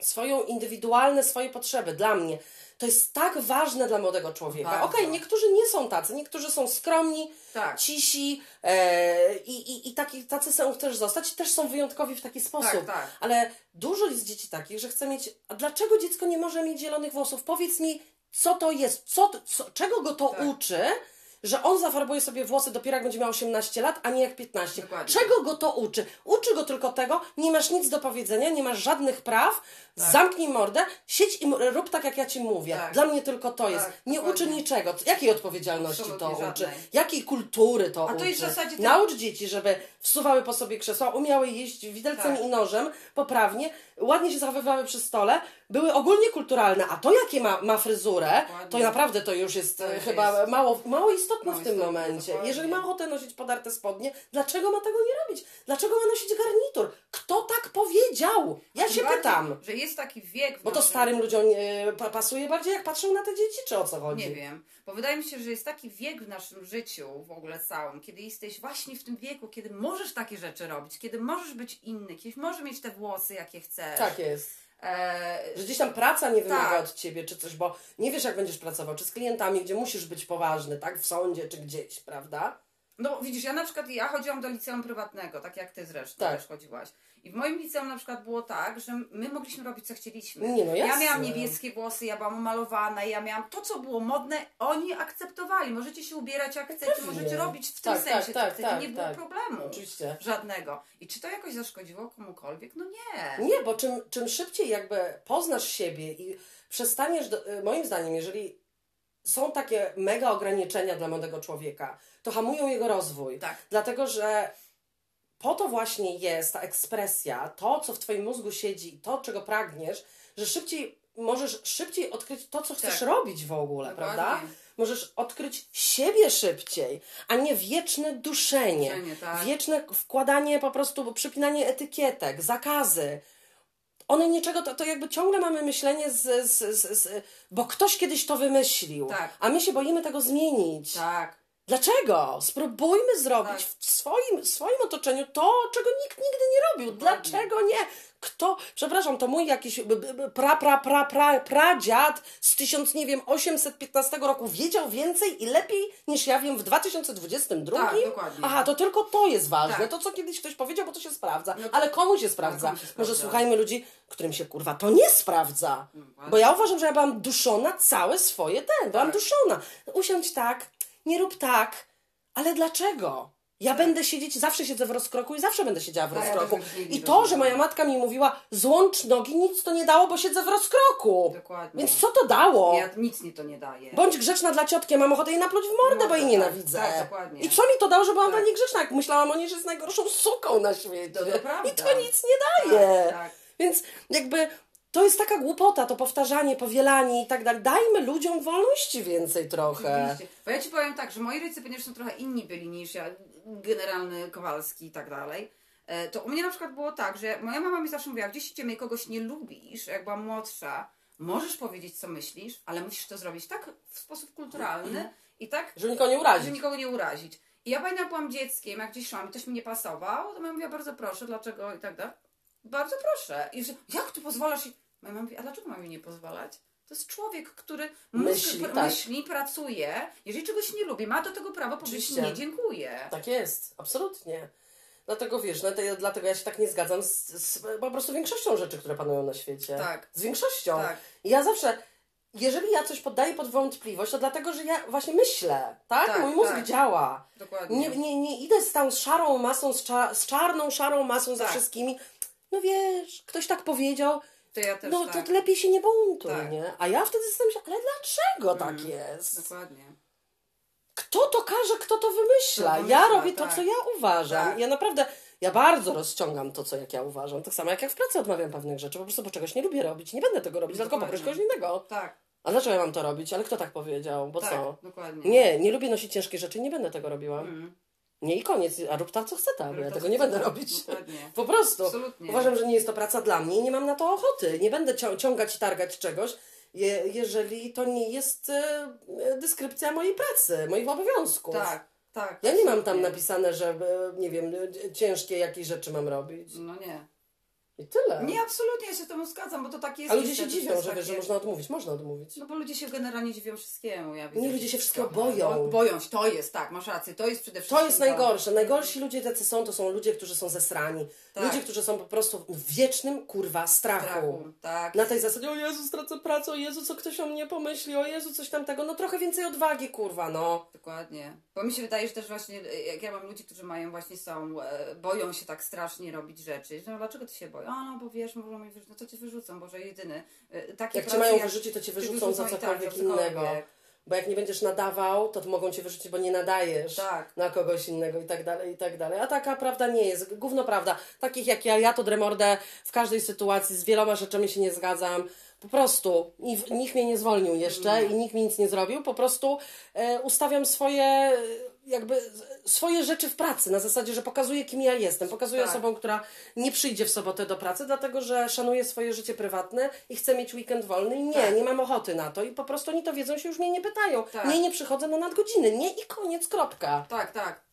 swoją indywidualne, swoje potrzeby dla mnie. To jest tak ważne dla młodego człowieka. Okej, niektórzy nie są tacy, niektórzy są skromni, Tak. cisi e, i, i, i taki, tacy są też zostać, też są wyjątkowi w taki sposób. tak. Ale dużo jest dzieci takich, że chce mieć. A dlaczego dziecko nie może mieć zielonych włosów? Powiedz mi, co to jest, co, co, czego go to Tak. uczy, że on zafarbuje sobie włosy dopiero jak będzie miał 18 lat, a nie jak 15. Dokładnie. Czego go to uczy? Uczy go tylko tego, nie masz nic do powiedzenia, nie masz żadnych praw, Tak. zamknij mordę, siedź i rób tak, jak ja ci mówię. Tak. Dla mnie tylko to jest. Tak, nie dokładnie. uczy niczego. Jakiej odpowiedzialności to Absolutnie uczy? żadnej. Jakiej kultury to A to uczy? jest Naucz dzieci, żeby wsuwały po sobie krzesła, umiały jeść widelcem Tak. i nożem poprawnie, ładnie się zachowywały przy stole, były ogólnie kulturalne, a to jakie ma, ma fryzurę, Dokładnie. to naprawdę to już jest To e, chyba jest- mało, mało istotne mało w tym istotne, momencie. dokładnie. Jeżeli ma ochotę nosić podarte spodnie, dlaczego ma tego nie robić? Dlaczego ma nosić garnitur? Kto tak powiedział? Ja się bardziej, pytam. Że jest taki wiek Bo to starym ludziom e, pa- pasuje bardziej, jak patrzą na te dzieci, czy o co chodzi? Nie wiem, bo wydaje mi się, że jest taki wiek w naszym życiu w ogóle całym, kiedy jesteś właśnie w tym wieku, kiedy możesz takie rzeczy robić, kiedy możesz być inny, kiedy możesz mieć te włosy, jakie chcesz. Tak jest. E, Że gdzieś tam praca nie wymaga Tak. od ciebie, czy coś, bo nie wiesz, jak będziesz pracował, czy z klientami, gdzie musisz być poważny, tak? W sądzie, czy gdzieś, prawda? no widzisz, ja na przykład, ja chodziłam do liceum prywatnego, tak jak ty zresztą Tak. też chodziłaś. I w moim liceum na przykład było tak, że my mogliśmy robić co chcieliśmy. Nie, no ja miałam niebieskie włosy, ja byłam umalowana, ja miałam to, co było modne, oni akceptowali. Możecie się ubierać jak chcecie, pewnie. możecie robić w tym Tak, tak, sensie, tak, chcecie. tak, nie było tak. problemu. Oczywiście. Żadnego. I czy to jakoś zaszkodziło komukolwiek? No nie. Nie, bo czym, czym szybciej jakby poznasz siebie i przestaniesz, do, y, moim zdaniem, jeżeli są takie mega ograniczenia dla młodego człowieka, to hamują jego rozwój. Tak. Dlatego, że po to właśnie jest ta ekspresja, to, co w Twoim mózgu siedzi, to, czego pragniesz, że szybciej możesz szybciej odkryć to, co chcesz Tak. robić w ogóle, Dokładnie. prawda? Możesz odkryć siebie szybciej, a nie wieczne duszenie, Duszenie, tak. wieczne wkładanie po prostu, przypinanie etykietek, zakazy. One niczego, to, to jakby ciągle mamy myślenie z, z, z, z bo ktoś kiedyś to wymyślił, Tak. a my się boimy tego zmienić. Tak. Dlaczego? Spróbujmy zrobić Tak. w swoim, swoim otoczeniu to, czego nikt nigdy nie robił. Dlaczego nie? Kto, przepraszam, to mój jakiś pra, pra, pra, pra, pradziad z 1000, nie wiem, 815 roku wiedział więcej i lepiej niż ja wiem w 2022? Tak, dokładnie. Aha, to tylko to jest ważne. Tak. To, co kiedyś ktoś powiedział, bo to się sprawdza. No to- Ale komu się sprawdza? komu się sprawdza? Może słuchajmy ludzi, którym się kurwa to nie sprawdza. Dokładnie. Bo ja uważam, że ja byłam duszona całe swoje ten. Byłam Tak. duszona. Usiądź tak, nie rób tak. Ale dlaczego? Ja będę siedzieć, zawsze siedzę w rozkroku i zawsze będę siedziała w Tak, ja rozkroku. nigdy I to, że moja matka mi mówiła, złącz nogi, nic to nie dało, bo siedzę w rozkroku. Dokładnie. Więc co to dało? Ja nic mi to nie daje. Bądź grzeczna dla ciotki, mam ochotę jej napluć w mordę, bo jej tak, nienawidzę. tak, dokładnie. I co mi to dało, że byłam Tak. dla niej grzeczna, jak myślałam o niej, że jest najgorszą suką na świecie. To- to. I to nic nie daje. Tak, tak. Więc jakby to jest taka głupota, to powtarzanie, powielanie i tak dalej. Dajmy ludziom wolności więcej trochę. Oczywiście. Bo ja ci powiem tak, że moi rodzice, ponieważ są trochę inni byli niż ja, generalny Kowalski i tak dalej, e, to u mnie na przykład było tak, że moja mama mi zawsze mówiła, gdzieś idziemy i kogoś nie lubisz, jak byłam młodsza, możesz powiedzieć, co myślisz, ale musisz to zrobić tak w sposób kulturalny i tak, Żeby nikogo nie żeby urazić. nikogo nie urazić. I ja pamiętam, byłam dzieckiem, jak gdzieś szłam i ktoś mi nie pasował, to mama mówiła, bardzo proszę, dlaczego i tak dalej. Bardzo proszę. I że, jak tu pozwalasz? Moja mama mówi, a dlaczego mam jej nie pozwalać? To jest człowiek, który Myśli, myśli, tak. myśli, pracuje. Jeżeli czegoś nie lubi, ma do tego prawo powiedzieć Oczywiście. nie dziękuję. Tak jest, absolutnie. Dlatego wiesz, no, dlatego ja się tak nie zgadzam z, z po prostu większością rzeczy, które panują na świecie. Tak. Z większością. Tak. I ja zawsze, jeżeli ja coś poddaję pod wątpliwość, to dlatego, że ja właśnie myślę, tak? Tak, Mój mózg tak. działa. Dokładnie. Nie, nie, nie idę z tą szarą masą, z, cza, z czarną, szarą masą za Tak. wszystkimi. No wiesz, ktoś tak powiedział, To ja też no tak. to lepiej się nie buntuj, Tak. nie? A ja wtedy zastanawiam się, ale dlaczego tak Mm. jest? Dokładnie. Kto to każe, kto to wymyśla? Ja wymyśla, robię to, tak. co ja uważam. Tak. Ja naprawdę, ja bardzo rozciągam to, co jak ja uważam. Tak samo jak ja w pracy odmawiam pewnych rzeczy, po prostu bo czegoś nie lubię robić. Nie będę tego robić, tylko poproszę Dokładnie. kogoś innego. Tak, A dlaczego ja mam to robić? Ale kto tak powiedział? Bo tak, co? dokładnie. Nie, nie lubię nosić ciężkiej rzeczy, nie będę tego robiła. Mm. Nie i koniec. A rób tak, co chce tam. Ja tego nie będę tam. robić. Dokładnie. Po prostu. Absolutnie. Uważam, że nie jest to praca dla mnie i nie mam na to ochoty. Nie będę cią- ciągać i targać czegoś, je, jeżeli to nie jest e, dyskrypcja mojej pracy, moich obowiązków. Tak, tak. Ja nie mam tam napisane, że e, nie wiem, e, ciężkie jakieś rzeczy mam robić. No nie. I tyle. Nie, absolutnie, ja się z tobą zgadzam, bo to tak jest. A ludzie się dziwią, że, wiesz, że można odmówić. Można odmówić. No bo ludzie się generalnie dziwią wszystkiemu. Ja widzę, Nie, ludzie się wszystkiego boją. Bo, boją się, to jest, tak, masz rację, to jest przede wszystkim To jest najgorsze. Najgorsi ludzie tacy są, to są ludzie, którzy są zesrani. Tak. Ludzie, którzy są po prostu w wiecznym, kurwa, strachu. Strachu, tak. Na tej zasadzie, o Jezu, stracę pracę, o Jezu, co ktoś o mnie pomyśli, o Jezu, coś tamtego. No trochę więcej odwagi, kurwa, no. Dokładnie. Bo mi się wydaje, że też właśnie, jak ja mam ludzi, którzy mają właśnie są, e, boją się tak strasznie robić rzeczy. No dlaczego ty się boją? A no bo wiesz, mogą mi wyrzucić, no to cię wyrzucą, Boże, jedyny. E, Takie Jak cię mają wyrzucić, to cię wyrzucą za tak, cokolwiek cokolwiek. innego. Bo jak nie będziesz nadawał, to mogą cię wyrzucić, bo nie nadajesz Tak. na kogoś innego i tak dalej, i tak dalej. A taka prawda nie jest. Gówno prawda. Takich jak ja, ja to dremordę w każdej sytuacji, z wieloma rzeczami się nie zgadzam. Po prostu I nikt mnie nie zwolnił jeszcze i nikt mi nic nie zrobił. Po prostu e, ustawiam swoje jakby swoje rzeczy w pracy na zasadzie, że pokazuję kim ja jestem. Pokazuję Tak. osobom, która nie przyjdzie w sobotę do pracy, dlatego że szanuję swoje życie prywatne i chcę mieć weekend wolny i nie, Tak. nie mam ochoty na to i po prostu oni to wiedzą, się już mnie nie pytają. Tak. Nie, nie przychodzę na nadgodziny. Nie i koniec, kropka. Tak, tak.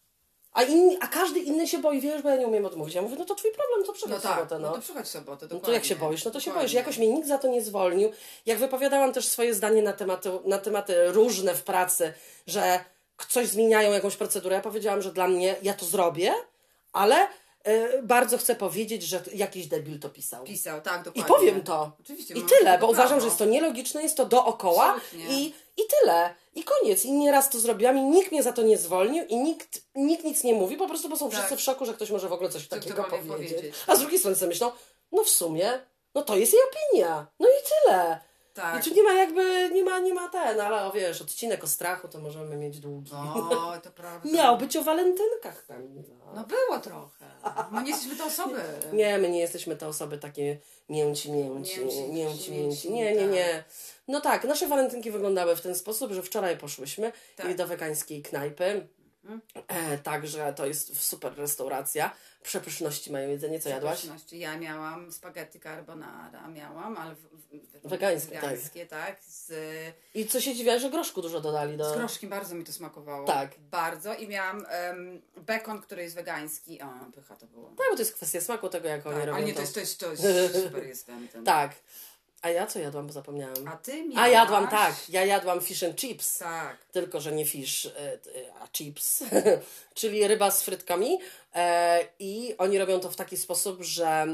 A, inni, a każdy inny się boi, wiesz, bo ja nie umiem odmówić. Ja mówię, no to twój problem, to przychodź No w tak, sobotę, no. no. to przychodź w sobotę, No to jak się boisz? No to się Dokładnie. boisz. Jakoś mnie nikt za to nie zwolnił. Jak wypowiadałam też swoje zdanie na tematy, na tematy różne w pracy, że coś zmieniają, jakąś procedurę, ja powiedziałam, że dla mnie ja to zrobię, ale y, bardzo chcę powiedzieć, że jakiś debil to pisał. Pisał, tak, I dokładnie. powiem to. Oczywiście. I tyle, bo uważam, że jest to nielogiczne, jest to dookoła Absolutnie. i, i tyle. I koniec. I nieraz to zrobiłam i nikt mnie za to nie zwolnił i nikt, nikt nic nie mówi, po prostu bo są Tak. wszyscy w szoku, że ktoś może w ogóle coś takiego powiedzieć. powiedzieć. A z drugiej strony sobie myślą, no w sumie, no to jest jej opinia. No i tyle. Tak. Tu nie ma jakby, nie ma, nie ma ten, ale o, wiesz, odcinek o strachu to możemy mieć długi. O, to prawda. Miał być o walentynkach, Kamila. No było trochę. No nie jesteśmy te osoby. Nie, my nie jesteśmy te osoby takie mięci, mięci, Mięci, mięci, Nie, nie, tak. nie. No tak, nasze walentynki wyglądały w ten sposób, że wczoraj poszłyśmy Tak. do wegańskiej knajpy. E, także to jest super restauracja. Przepyszności mają jedzenie. Co jadłaś? Przepyszności. Ja miałam spaghetti carbonara, miałam, ale w, w, Wegańskie, tak. wegańskie tak. Z, I co się dziwiła, że groszku dużo dodali do... z groszkiem bardzo mi to smakowało. Tak. Bardzo. I miałam em, bekon, który jest wegański. O, pycha to było. Tak, bo to jest kwestia smaku tego, jak oni Tak, robią ale nie, to. to jest, to jest, to jest super jest ten, ten. Tak. A ja co jadłam, bo zapomniałam. A ty A miałaś... jadłam, tak. Ja jadłam fish and chips. Tak. Tylko, że nie fish, e, e, a chips, czyli ryba z frytkami. E, I oni robią to w taki sposób, że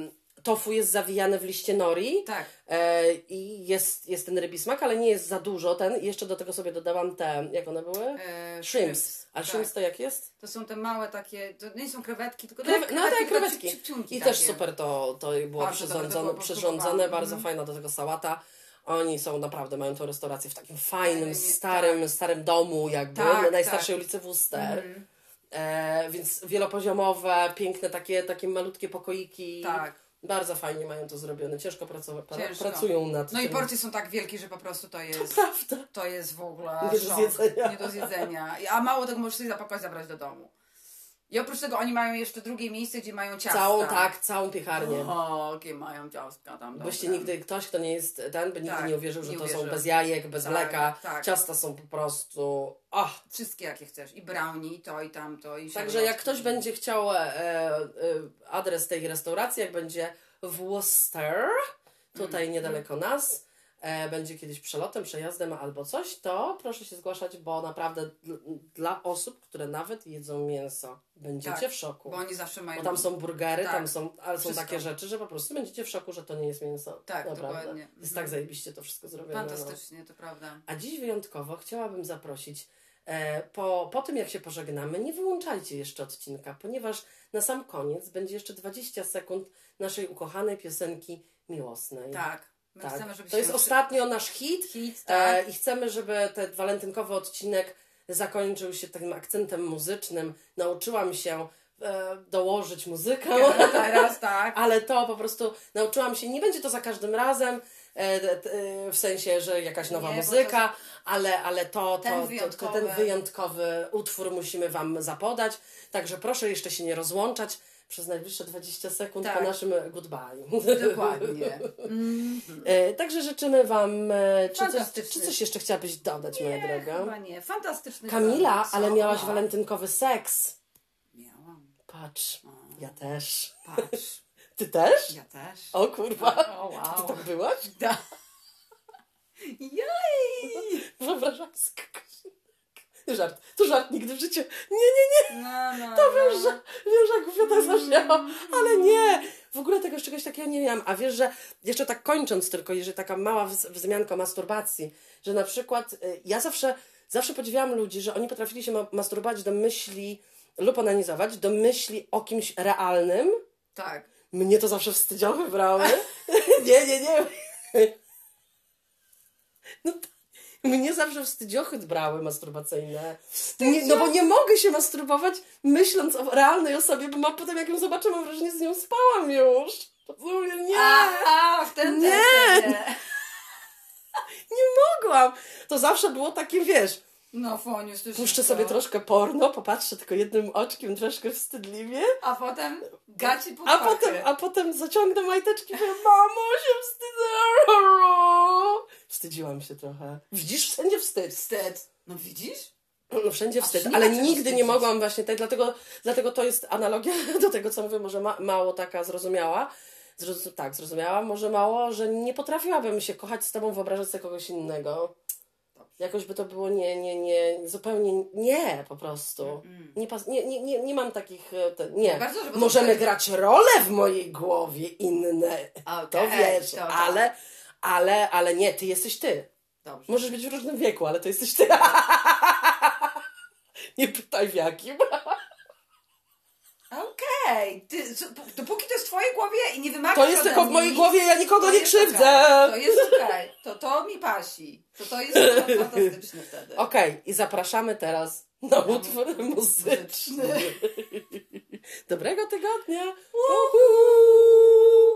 tofu jest zawijane w liście nori. Tak. E, I jest, jest ten rybi smak, ale nie jest za dużo ten. I jeszcze do tego sobie dodałam te, jak one były? E, Shrimps. A tak. shrimps to jak jest? To są te małe takie, to nie są krewetki, tylko Krew, takie no tak, krewetki. ciup- ciupciunki I takie. też super to, to było Bardzo przyrządzone, przyrządzone bardzo Mhm. fajna do tego sałata. Oni są naprawdę, mają tą restaurację w takim fajnym, nie- starym, starym domu jakby, Tak, na najstarszej tak. ulicy Wooster. Mhm. E, więc wielopoziomowe, piękne takie, takie malutkie pokoiki. Tak. Bardzo fajnie mają to zrobione. Ciężko, pracować, pra- Ciężko. pracują nad No i tym. porcje są tak wielkie, że po prostu to jest, Prawda. to jest w ogóle Nie do zjedzenia. Nie do zjedzenia. A mało tego możesz sobie zapakować, zabrać do domu. I oprócz tego oni mają jeszcze drugie miejsce, gdzie mają ciasta. Całą, tak, całą piekarnię. O, jakie mają ciastka tam. Boście dobre. nigdy, ktoś, kto nie jest ten, by nigdy Tak, nie uwierzył, że nie to są bez jajek, bez Tak, mleka. tak. Ciasta są po prostu... Ach, Wszystkie jakie chcesz. I brownie, i to, i tamto, i Także jak ktoś będzie chciał e, e, adres tej restauracji, jak będzie w Worcester, tutaj Mm. niedaleko nas, e, będzie kiedyś przelotem, przejazdem albo coś, to proszę się zgłaszać, bo naprawdę dl- dla osób, które nawet jedzą mięso, będziecie Tak, w szoku. Bo oni zawsze mają... Bo tam są burgery, Tak, tam są, ale są takie rzeczy, że po prostu będziecie w szoku, że to nie jest mięso. Tak, Naprawdę. dokładnie. Jest Mhm. tak zajebiście to wszystko zrobione. no. Fantastycznie, to prawda. A dziś wyjątkowo chciałabym zaprosić, e, po, po tym jak się pożegnamy, nie wyłączajcie jeszcze odcinka, ponieważ na sam koniec będzie jeszcze 20 sekund naszej ukochanej piosenki miłosnej. Tak. My Tak. chcemy, To jest ostatnio nasz hit Hit, tak. e, i chcemy, żeby ten walentynkowy odcinek zakończył się takim akcentem muzycznym. Nauczyłam się e, dołożyć muzykę. Teraz tak. Ale to po prostu nauczyłam się, nie będzie to za każdym razem, e, e, w sensie, że jakaś nowa Nie, muzyka, ale, ale to, to, Ten to, to wyjątkowy. ten wyjątkowy utwór musimy Wam zapodać. Także proszę jeszcze się nie rozłączać przez najbliższe 20 sekund Tak. po naszym goodbye. Dokładnie. Mm. E, Także życzymy Wam. e, Czy coś, czy coś jeszcze chciałabyś dodać, moja droga? Chyba nie. Fantastyczny Kamila, ale miałaś walentynkowy seks. Miałam. Patrz, ja też. Patrz. Ty też? Ja też. O kurwa. O, wow. Ty tak byłaś? Da. Jej! Wyobrażam sobie innego. Żart. To żart nigdy w życiu. Nie, nie, nie. No, no, To no. wiesz, że, wiem, że głupio to zabrzmiało, ale nie. W ogóle tego czegoś takiego nie miałam. A wiesz, że jeszcze tak kończąc tylko, jeżeli taka mała wz- wzmianka o masturbacji, że na przykład y, ja zawsze, zawsze podziwiałam ludzi, że oni potrafili się ma- masturbować do myśli lub onanizować, do myśli o kimś realnym. Tak. Mnie to zawsze wstydziochy brały. nie, nie, nie. No to, mnie zawsze wstydziochy brały masturbacyjne. Nie, no bo nie mogę się masturbować myśląc o realnej osobie, bo mam potem jak ją zobaczę, mam wrażenie, z nią spałam już. Rozumiem? Nie, A, a, w ten Nie. ten, nie. nie mogłam. To zawsze było takie, wiesz, No, Foniusz, to puszczę się sobie to- troszkę porno, popatrzę tylko jednym oczkiem, troszkę wstydliwie, A potem gaci pod A potem, a potem zaciągnę majteczki i powiem, mamo, się wstydzę. Wstydziłam się trochę. Widzisz, wszędzie wstyd. Wstyd. No widzisz? No, wszędzie wstyd, nie ale nigdy nie mogłam właśnie tej, dlatego, dlatego to jest analogia do tego, co mówię, może ma, mało taka zrozumiała. Zrozum, tak, zrozumiała, może mało, że nie potrafiłabym się kochać z tobą, wyobrażać sobie kogoś innego. Jakoś by to było nie, nie, nie, zupełnie nie, po prostu. Nie, pas, nie, nie, nie, nie mam takich, e, te, nie. Bardzo, żeby to Możemy grać role w mojej głowie inne, to Okej, wiesz, to tak. ale, ale, ale nie, ty jesteś ty. Dobrze. Możesz być w różnym wieku, ale to jesteś ty. Nie pytaj w jakim. Okej, ty, co- p- dopóki to jest w twojej głowie i nie wymagasz To jest ode tylko w mnie mojej nic, głowie, ja nikogo to nie jest krzywdzę. okej. To jest okej, to to mi pasi. To to jest fantastyczne wtedy. Okej, i zapraszamy teraz na utwór muzyczny. Dobrego tygodnia. Uhu.